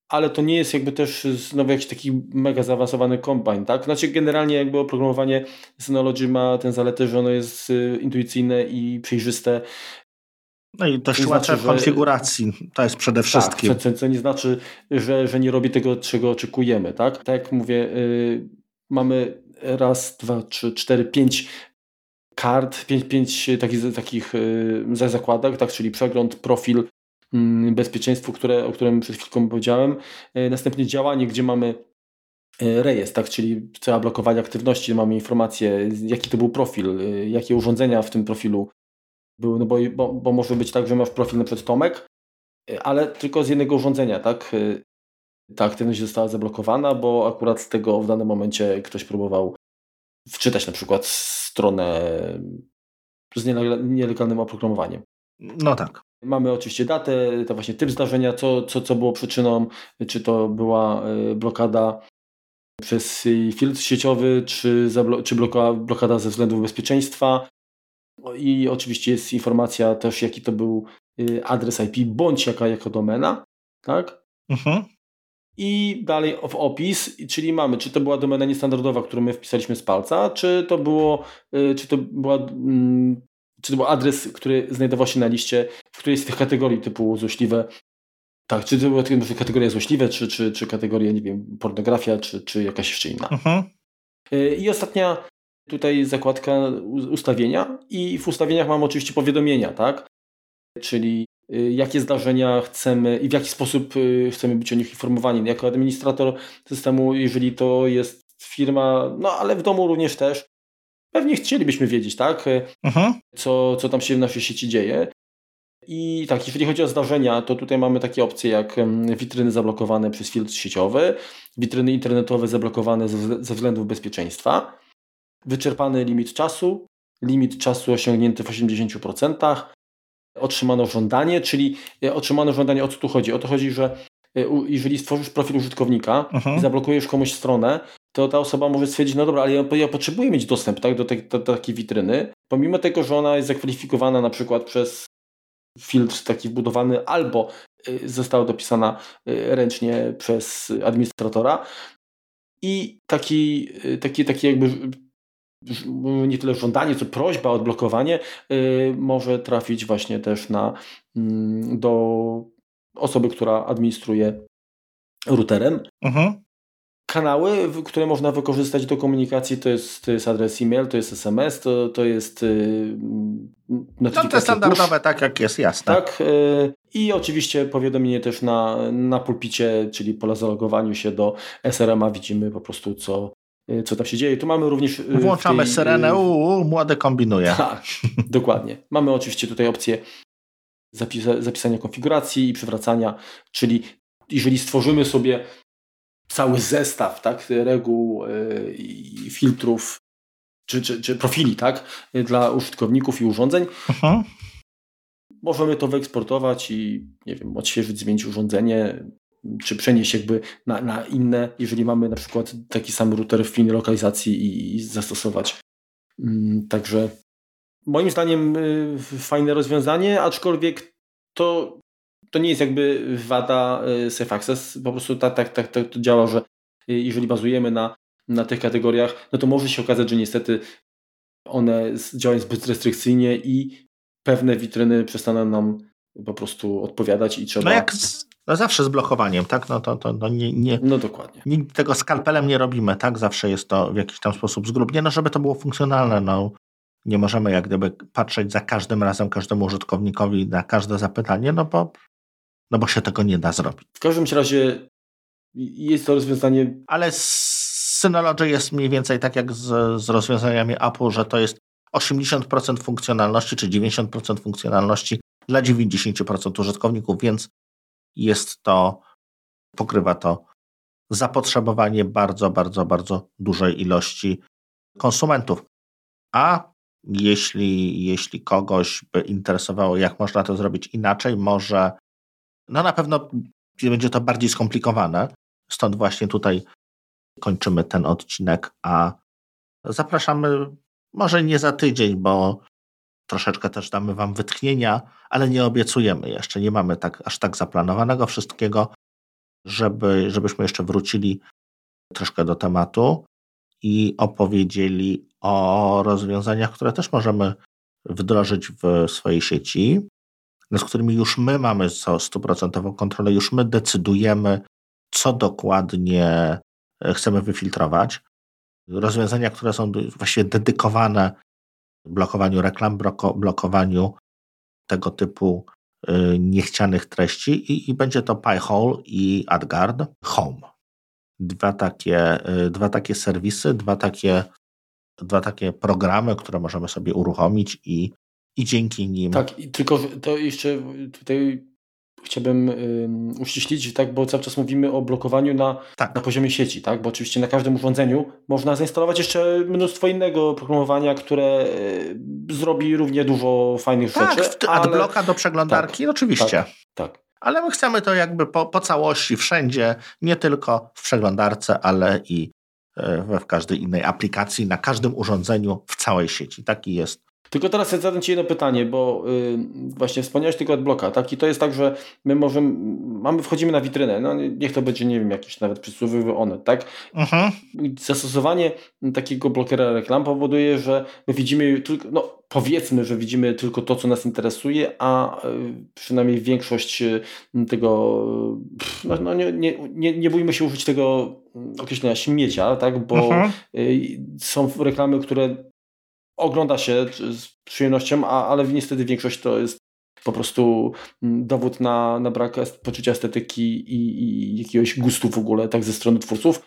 ale to nie jest jakby też znowu jakiś taki mega zaawansowany kombine, tak? Znaczy generalnie jakby oprogramowanie Synology ma tę zaletę, że ono jest y, intuicyjne i przejrzyste. No i dość łatwe znaczy, w konfiguracji, to jest przede tak, wszystkim. Tak, co, co nie znaczy, że, że nie robi tego, czego oczekujemy, tak? Tak jak mówię, yy, mamy raz, dwa, trzy, cztery, pięć kart, pięć, pięć takich, takich y, zakładek, tak, czyli przegląd, profil, mm, bezpieczeństwo, które, o którym przed chwilką powiedziałem. Y, następnie działanie, gdzie mamy rejestr, tak, czyli trzeba blokować aktywności, mamy informację, jaki to był profil, jakie urządzenia w tym profilu były, no bo, bo, bo może być tak, że masz profil na przykład Tomek, ale tylko z jednego urządzenia, tak? Ta aktywność została zablokowana, bo akurat z tego w danym momencie ktoś próbował wczytać na przykład stronę z nielegalnym oprogramowaniem. No tak. Mamy oczywiście datę, to właśnie typ zdarzenia, co, co, co było przyczyną, czy to była e, blokada przez filtr sieciowy, czy, czy blokada, ze względów bezpieczeństwa. I oczywiście jest informacja też, jaki to był e, adres IP, bądź jaka jako domena. Tak? Mhm. I dalej w opis, czyli mamy, czy to była domena niestandardowa, którą my wpisaliśmy z palca, czy to było, y, czy to była, mm, czy to był adres, który znajdował się na liście, w której z tych kategorii typu złośliwe, tak, czy to była kategoria złośliwe, czy, czy, czy kategoria, nie wiem, pornografia, czy, czy jakaś jeszcze inna. Mhm. Y, I ostatnia tutaj zakładka ustawienia i w ustawieniach mam oczywiście powiadomienia, tak? Czyli jakie zdarzenia chcemy i w jaki sposób y, chcemy być o nich informowani. Jako administrator systemu, jeżeli to jest firma, no ale w domu również też, pewnie chcielibyśmy wiedzieć, tak, mhm. co, co tam się w naszej sieci dzieje. I tak, jeżeli chodzi o zdarzenia, to tutaj mamy takie opcje jak witryny zablokowane przez filtr sieciowy, witryny internetowe zablokowane ze względów bezpieczeństwa, wyczerpany limit czasu, limit czasu osiągnięty w 80%, otrzymano żądanie, czyli e, otrzymano żądanie, o co tu chodzi? O to chodzi, że e, jeżeli stworzysz profil użytkownika mhm. i zablokujesz komuś stronę, to ta osoba może stwierdzić, no dobra, ale ja, ja potrzebuję mieć dostęp tak, do, te, do, do takiej witryny, pomimo tego, że ona jest zakwalifikowana na przykład przez filtr taki wbudowany albo y, została dopisana ręcznie przez administratora i taki, taki, taki jakby nie tyle żądanie, co prośba o odblokowanie może trafić właśnie też na, mm, do osoby, która administruje routerem. Mhm kanały, które można wykorzystać do komunikacji, to jest, to jest adres e-mail, to jest SMS, to, to jest yy, No to standardowe, push, tak jak jest, jasne. Tak, yy, i oczywiście powiadomienie też na, na pulpicie, czyli po zalogowaniu się do SRM-a widzimy po prostu co, co tam się dzieje. Tu mamy również... Yy, Włączamy tej, syrenę, uuu, młody kombinuje. Tak, dokładnie. Mamy oczywiście tutaj opcję zapisa zapisania konfiguracji i przywracania, czyli jeżeli stworzymy sobie cały zestaw tak, reguł y, i filtrów czy, czy, czy profili tak, dla użytkowników i urządzeń. Aha. Możemy to wyeksportować i nie wiem, odświeżyć, zmienić urządzenie, czy przenieść jakby na, na inne, jeżeli mamy na przykład taki sam router w innej lokalizacji i, i zastosować. Mm, także moim zdaniem y, fajne rozwiązanie, aczkolwiek to to nie jest jakby wada y, Safe Access, po prostu tak, tak, tak, tak to działa, że y, jeżeli bazujemy na, na tych kategoriach, no to może się okazać, że niestety one działają zbyt restrykcyjnie i pewne witryny przestaną nam po prostu odpowiadać i trzeba... No jak z, no zawsze z blokowaniem, tak? No to, to nie, nie, no dokładnie. Nikt tego skalpelem nie robimy, tak? Zawsze jest to w jakiś tam sposób zgrubnie, no żeby to było funkcjonalne, no. Nie możemy jak gdyby patrzeć za każdym razem każdemu użytkownikowi na każde zapytanie, no bo no bo się tego nie da zrobić. W każdym razie jest to rozwiązanie. Ale Synology jest mniej więcej tak jak z, z rozwiązaniami Apple, że to jest 80% funkcjonalności czy 90% funkcjonalności dla 90% użytkowników, więc jest to, pokrywa to zapotrzebowanie bardzo, bardzo, bardzo dużej ilości konsumentów. A jeśli, jeśli kogoś by interesowało, jak można to zrobić inaczej, może no na pewno będzie to bardziej skomplikowane. Stąd właśnie tutaj kończymy ten odcinek, a zapraszamy może nie za tydzień, bo troszeczkę też damy Wam wytchnienia, ale nie obiecujemy jeszcze. Nie mamy tak, aż tak zaplanowanego wszystkiego, żeby, żebyśmy jeszcze wrócili troszkę do tematu i opowiedzieli o rozwiązaniach, które też możemy wdrożyć w swojej sieci nad którymi już my mamy stuprocentową kontrolę, już my decydujemy, co dokładnie e, chcemy wyfiltrować. Rozwiązania, które są właściwie dedykowane blokowaniu reklam, blokowaniu tego typu e, niechcianych treści i, i będzie to Pi-hole i AdGuard Home. Dwa takie, e, dwa takie serwisy, dwa takie, dwa takie programy, które możemy sobie uruchomić i i dzięki nim. Tak, tylko to jeszcze tutaj chciałbym uściślić, tak, bo cały czas mówimy o blokowaniu na, tak. na poziomie sieci, tak, bo oczywiście na każdym urządzeniu można zainstalować jeszcze mnóstwo innego programowania, które y, zrobi równie dużo fajnych tak, rzeczy. Tak, ale... adblocka do przeglądarki, tak, oczywiście. Tak, tak. Ale my chcemy to jakby po, po całości, wszędzie, nie tylko w przeglądarce, ale i we w każdej innej aplikacji, na każdym urządzeniu w całej sieci. Taki jest tylko teraz zadam Ci jedno pytanie, bo yy, właśnie wspomniałeś tylko adblocka, tak? I to jest tak, że my możemy, mamy, wchodzimy na witrynę, no niech to będzie, nie wiem, jakiś nawet przysłowiowy onet, tak? Mhm. Zastosowanie takiego blokera reklam powoduje, że my widzimy tylko, no powiedzmy, że widzimy tylko to, co nas interesuje, a y, przynajmniej większość y, tego, no, no nie, nie, nie, bójmy się użyć tego określenia śmiecia, tak? Bo mhm. Y, są reklamy, które ogląda się z przyjemnością, a, ale niestety większość to jest po prostu mm, dowód na, na brak poczucia estetyki i, i jakiegoś gustu w ogóle, tak ze strony twórców.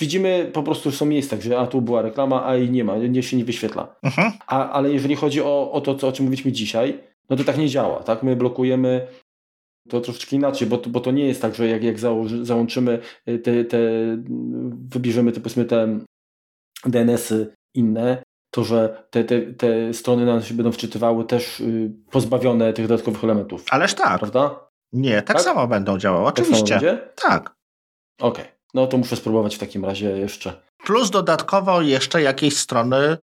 Widzimy po prostu są miejsca, gdzie a tu była reklama, a i nie ma, nie się nie wyświetla. Mhm. A, ale jeżeli chodzi o, o to, co, o czym mówiliśmy dzisiaj, no to tak nie działa, tak? My blokujemy to troszeczkę inaczej, bo to, bo to nie jest tak, że jak, jak założy, załączymy te, te, wybierzemy te, powiedzmy te DNS-y inne, to że te, te, te strony nam się będą wczytywały też y, pozbawione tych dodatkowych elementów. Ależ tak. Prawda? Nie, tak, tak? samo będą działały, oczywiście. Tak. tak. Okej, okay. no to muszę spróbować w takim razie jeszcze. Plus dodatkowo jeszcze jakieś strony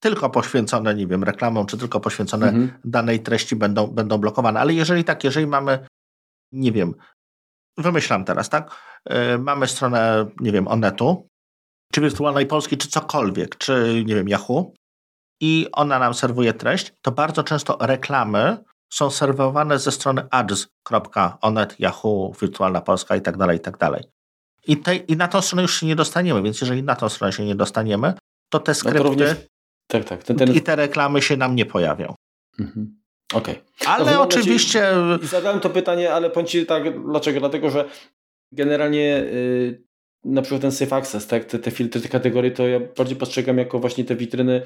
tylko poświęcone, nie wiem, reklamą, czy tylko poświęcone mhm. danej treści będą, będą blokowane. Ale jeżeli tak, jeżeli mamy, nie wiem, wymyślam teraz, tak? Yy, mamy stronę, nie wiem, Onetu, czy Wirtualnej Polski, czy cokolwiek, czy, nie wiem, Yahoo i ona nam serwuje treść, to bardzo często reklamy są serwowane ze strony ads.onet, Yahoo, Wirtualna Polska i tak dalej, i tak dalej. I, te, I na tą stronę już się nie dostaniemy, więc jeżeli na tą stronę się nie dostaniemy, to te skrypty no to również, tak, tak, ten, ten... i te reklamy się nam nie pojawią. Mhm. Okej. Okay. Ale no, oczywiście... Ci, zadałem to pytanie, ale powiem Ci tak, dlaczego? Dlatego, że generalnie yy, na przykład ten safe access, tak, te, te filtry, te kategorie, to ja bardziej postrzegam jako właśnie te witryny,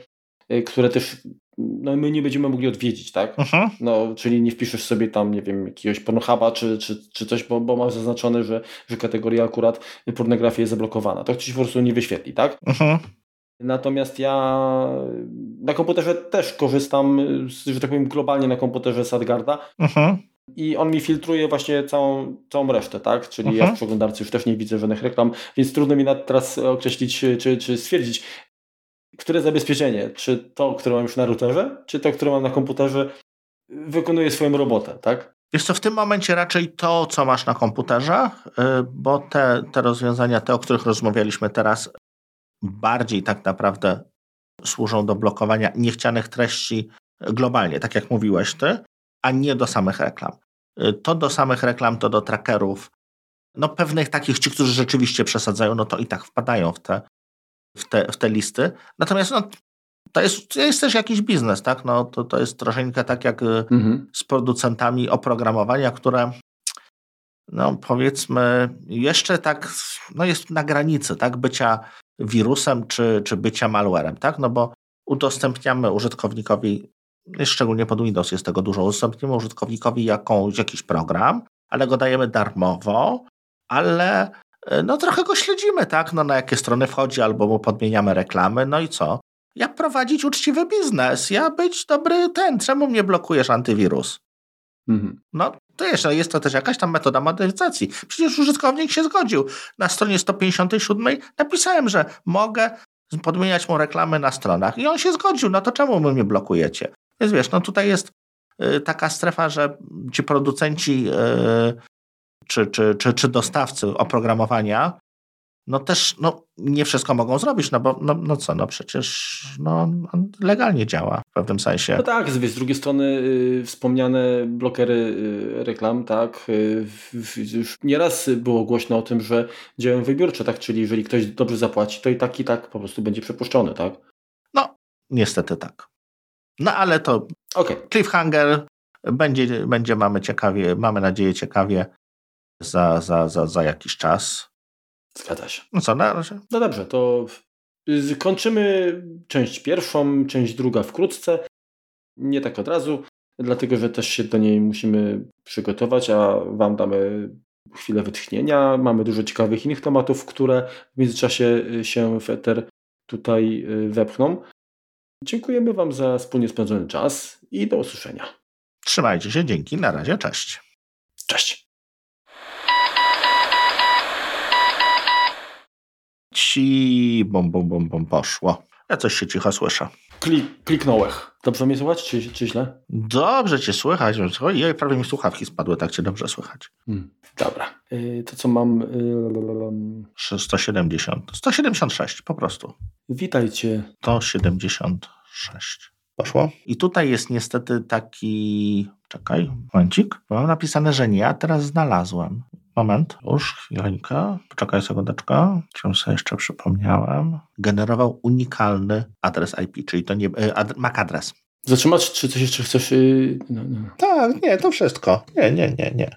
yy, które też no, my nie będziemy mogli odwiedzić, tak? Mhm. No, czyli nie wpiszesz sobie tam, nie wiem, jakiegoś pornohuba czy, czy, czy coś, bo, bo masz zaznaczone, że, że kategoria akurat pornografii jest zablokowana. To ci po prostu nie wyświetli, tak? Uh mhm. Natomiast ja na komputerze też korzystam, że tak powiem, globalnie na komputerze z AdGarda. Mhm. I on mi filtruje właśnie całą, całą resztę, tak? Czyli -huh. ja w przeglądarce już też nie widzę żadnych reklam, więc trudno mi teraz określić, czy, czy stwierdzić, które zabezpieczenie, czy to, które mam już na routerze, czy to, które mam na komputerze, wykonuje swoją robotę, tak? Jest to w tym momencie raczej to, co masz na komputerze, y, bo te, te rozwiązania, te, o których rozmawialiśmy teraz, bardziej tak naprawdę służą do blokowania niechcianych treści globalnie, tak jak mówiłeś ty, a nie do samych reklam. Y, to do samych reklam, to do trackerów, no pewnych takich, ci, którzy rzeczywiście przesadzają, no to i tak wpadają w te, w te, w te listy. Natomiast no, to jest, to jest też jakiś biznes, tak? No, to, to jest troszeczkę tak jak y, mhm. z producentami oprogramowania, które no powiedzmy jeszcze tak, no jest na granicy, tak? Bycia wirusem czy, czy bycia malwarem, tak? No bo udostępniamy użytkownikowi, szczególnie pod Windows jest tego dużo, udostępniamy użytkownikowi jakąś, jakiś program, ale go dajemy darmowo, ale e, no trochę go śledzimy, tak? No na jakie strony wchodzi, albo mu podmieniamy reklamy, no i co? Jak prowadzić uczciwy biznes? Ja być dobry ten, czemu mnie blokujesz antywirus? Mhm. No to jeszcze jest to też jakaś tam metoda modyfikacji. Przecież użytkownik się zgodził. Na stronie 157 napisałem, że mogę podmieniać mu reklamy na stronach i on się zgodził. No to czemu wy mnie blokujecie? Więc wiesz, no tutaj jest y, taka strefa, że ci producenci y, czy, czy, czy, czy dostawcy oprogramowania no też no, nie wszystko mogą zrobić, no bo no, no co, no przecież no, legalnie działa w pewnym sensie. No tak, z drugiej strony y, wspomniane blokery y, reklam, tak, y, już nieraz było głośno o tym, że działają wybiórcze, tak, czyli jeżeli ktoś dobrze zapłaci, to i tak i tak po prostu będzie przepuszczony, tak? No, niestety tak. No ale to okay. cliffhanger będzie, będzie mamy ciekawie, mamy nadzieję ciekawie za, za, za, za jakiś czas. Zgadza się. No co, na razie? No dobrze, to kończymy część pierwszą, część druga wkrótce. Nie tak od razu, dlatego że też się do niej musimy przygotować, a Wam damy chwilę wytchnienia. Mamy dużo ciekawych innych tematów, które w międzyczasie się w Eter tutaj y, wepchną. Dziękujemy Wam za wspólnie spędzony czas i do usłyszenia. Trzymajcie się, dzięki, na razie, cześć. Cześć. ci bom, bom, bom, bom poszło. Ja coś się cicho słyszę. Klik, kliknąłeś. Dobrze mnie słychać, czy, czy źle? Dobrze cię słychać. Ojej, prawie mi słuchawki spadły, tak cię dobrze słychać. Hmm, dobra. Yy, to co mam... Yy... 170. 176 po prostu. Witajcie. 176. Poszło. I tutaj jest niestety taki... Czekaj, momencik. Mam napisane, że nie, a teraz znalazłem. Moment, już chwilkę, poczekaj sekundeczkę, czym sobie jeszcze przypomniałem. Generował unikalny adres IP, czyli to nie e, ad, MAC adres. Zatrzymać, czy coś jeszcze chcesz? Yy, no, no. Tak, nie, to wszystko. Nie, nie, nie, nie.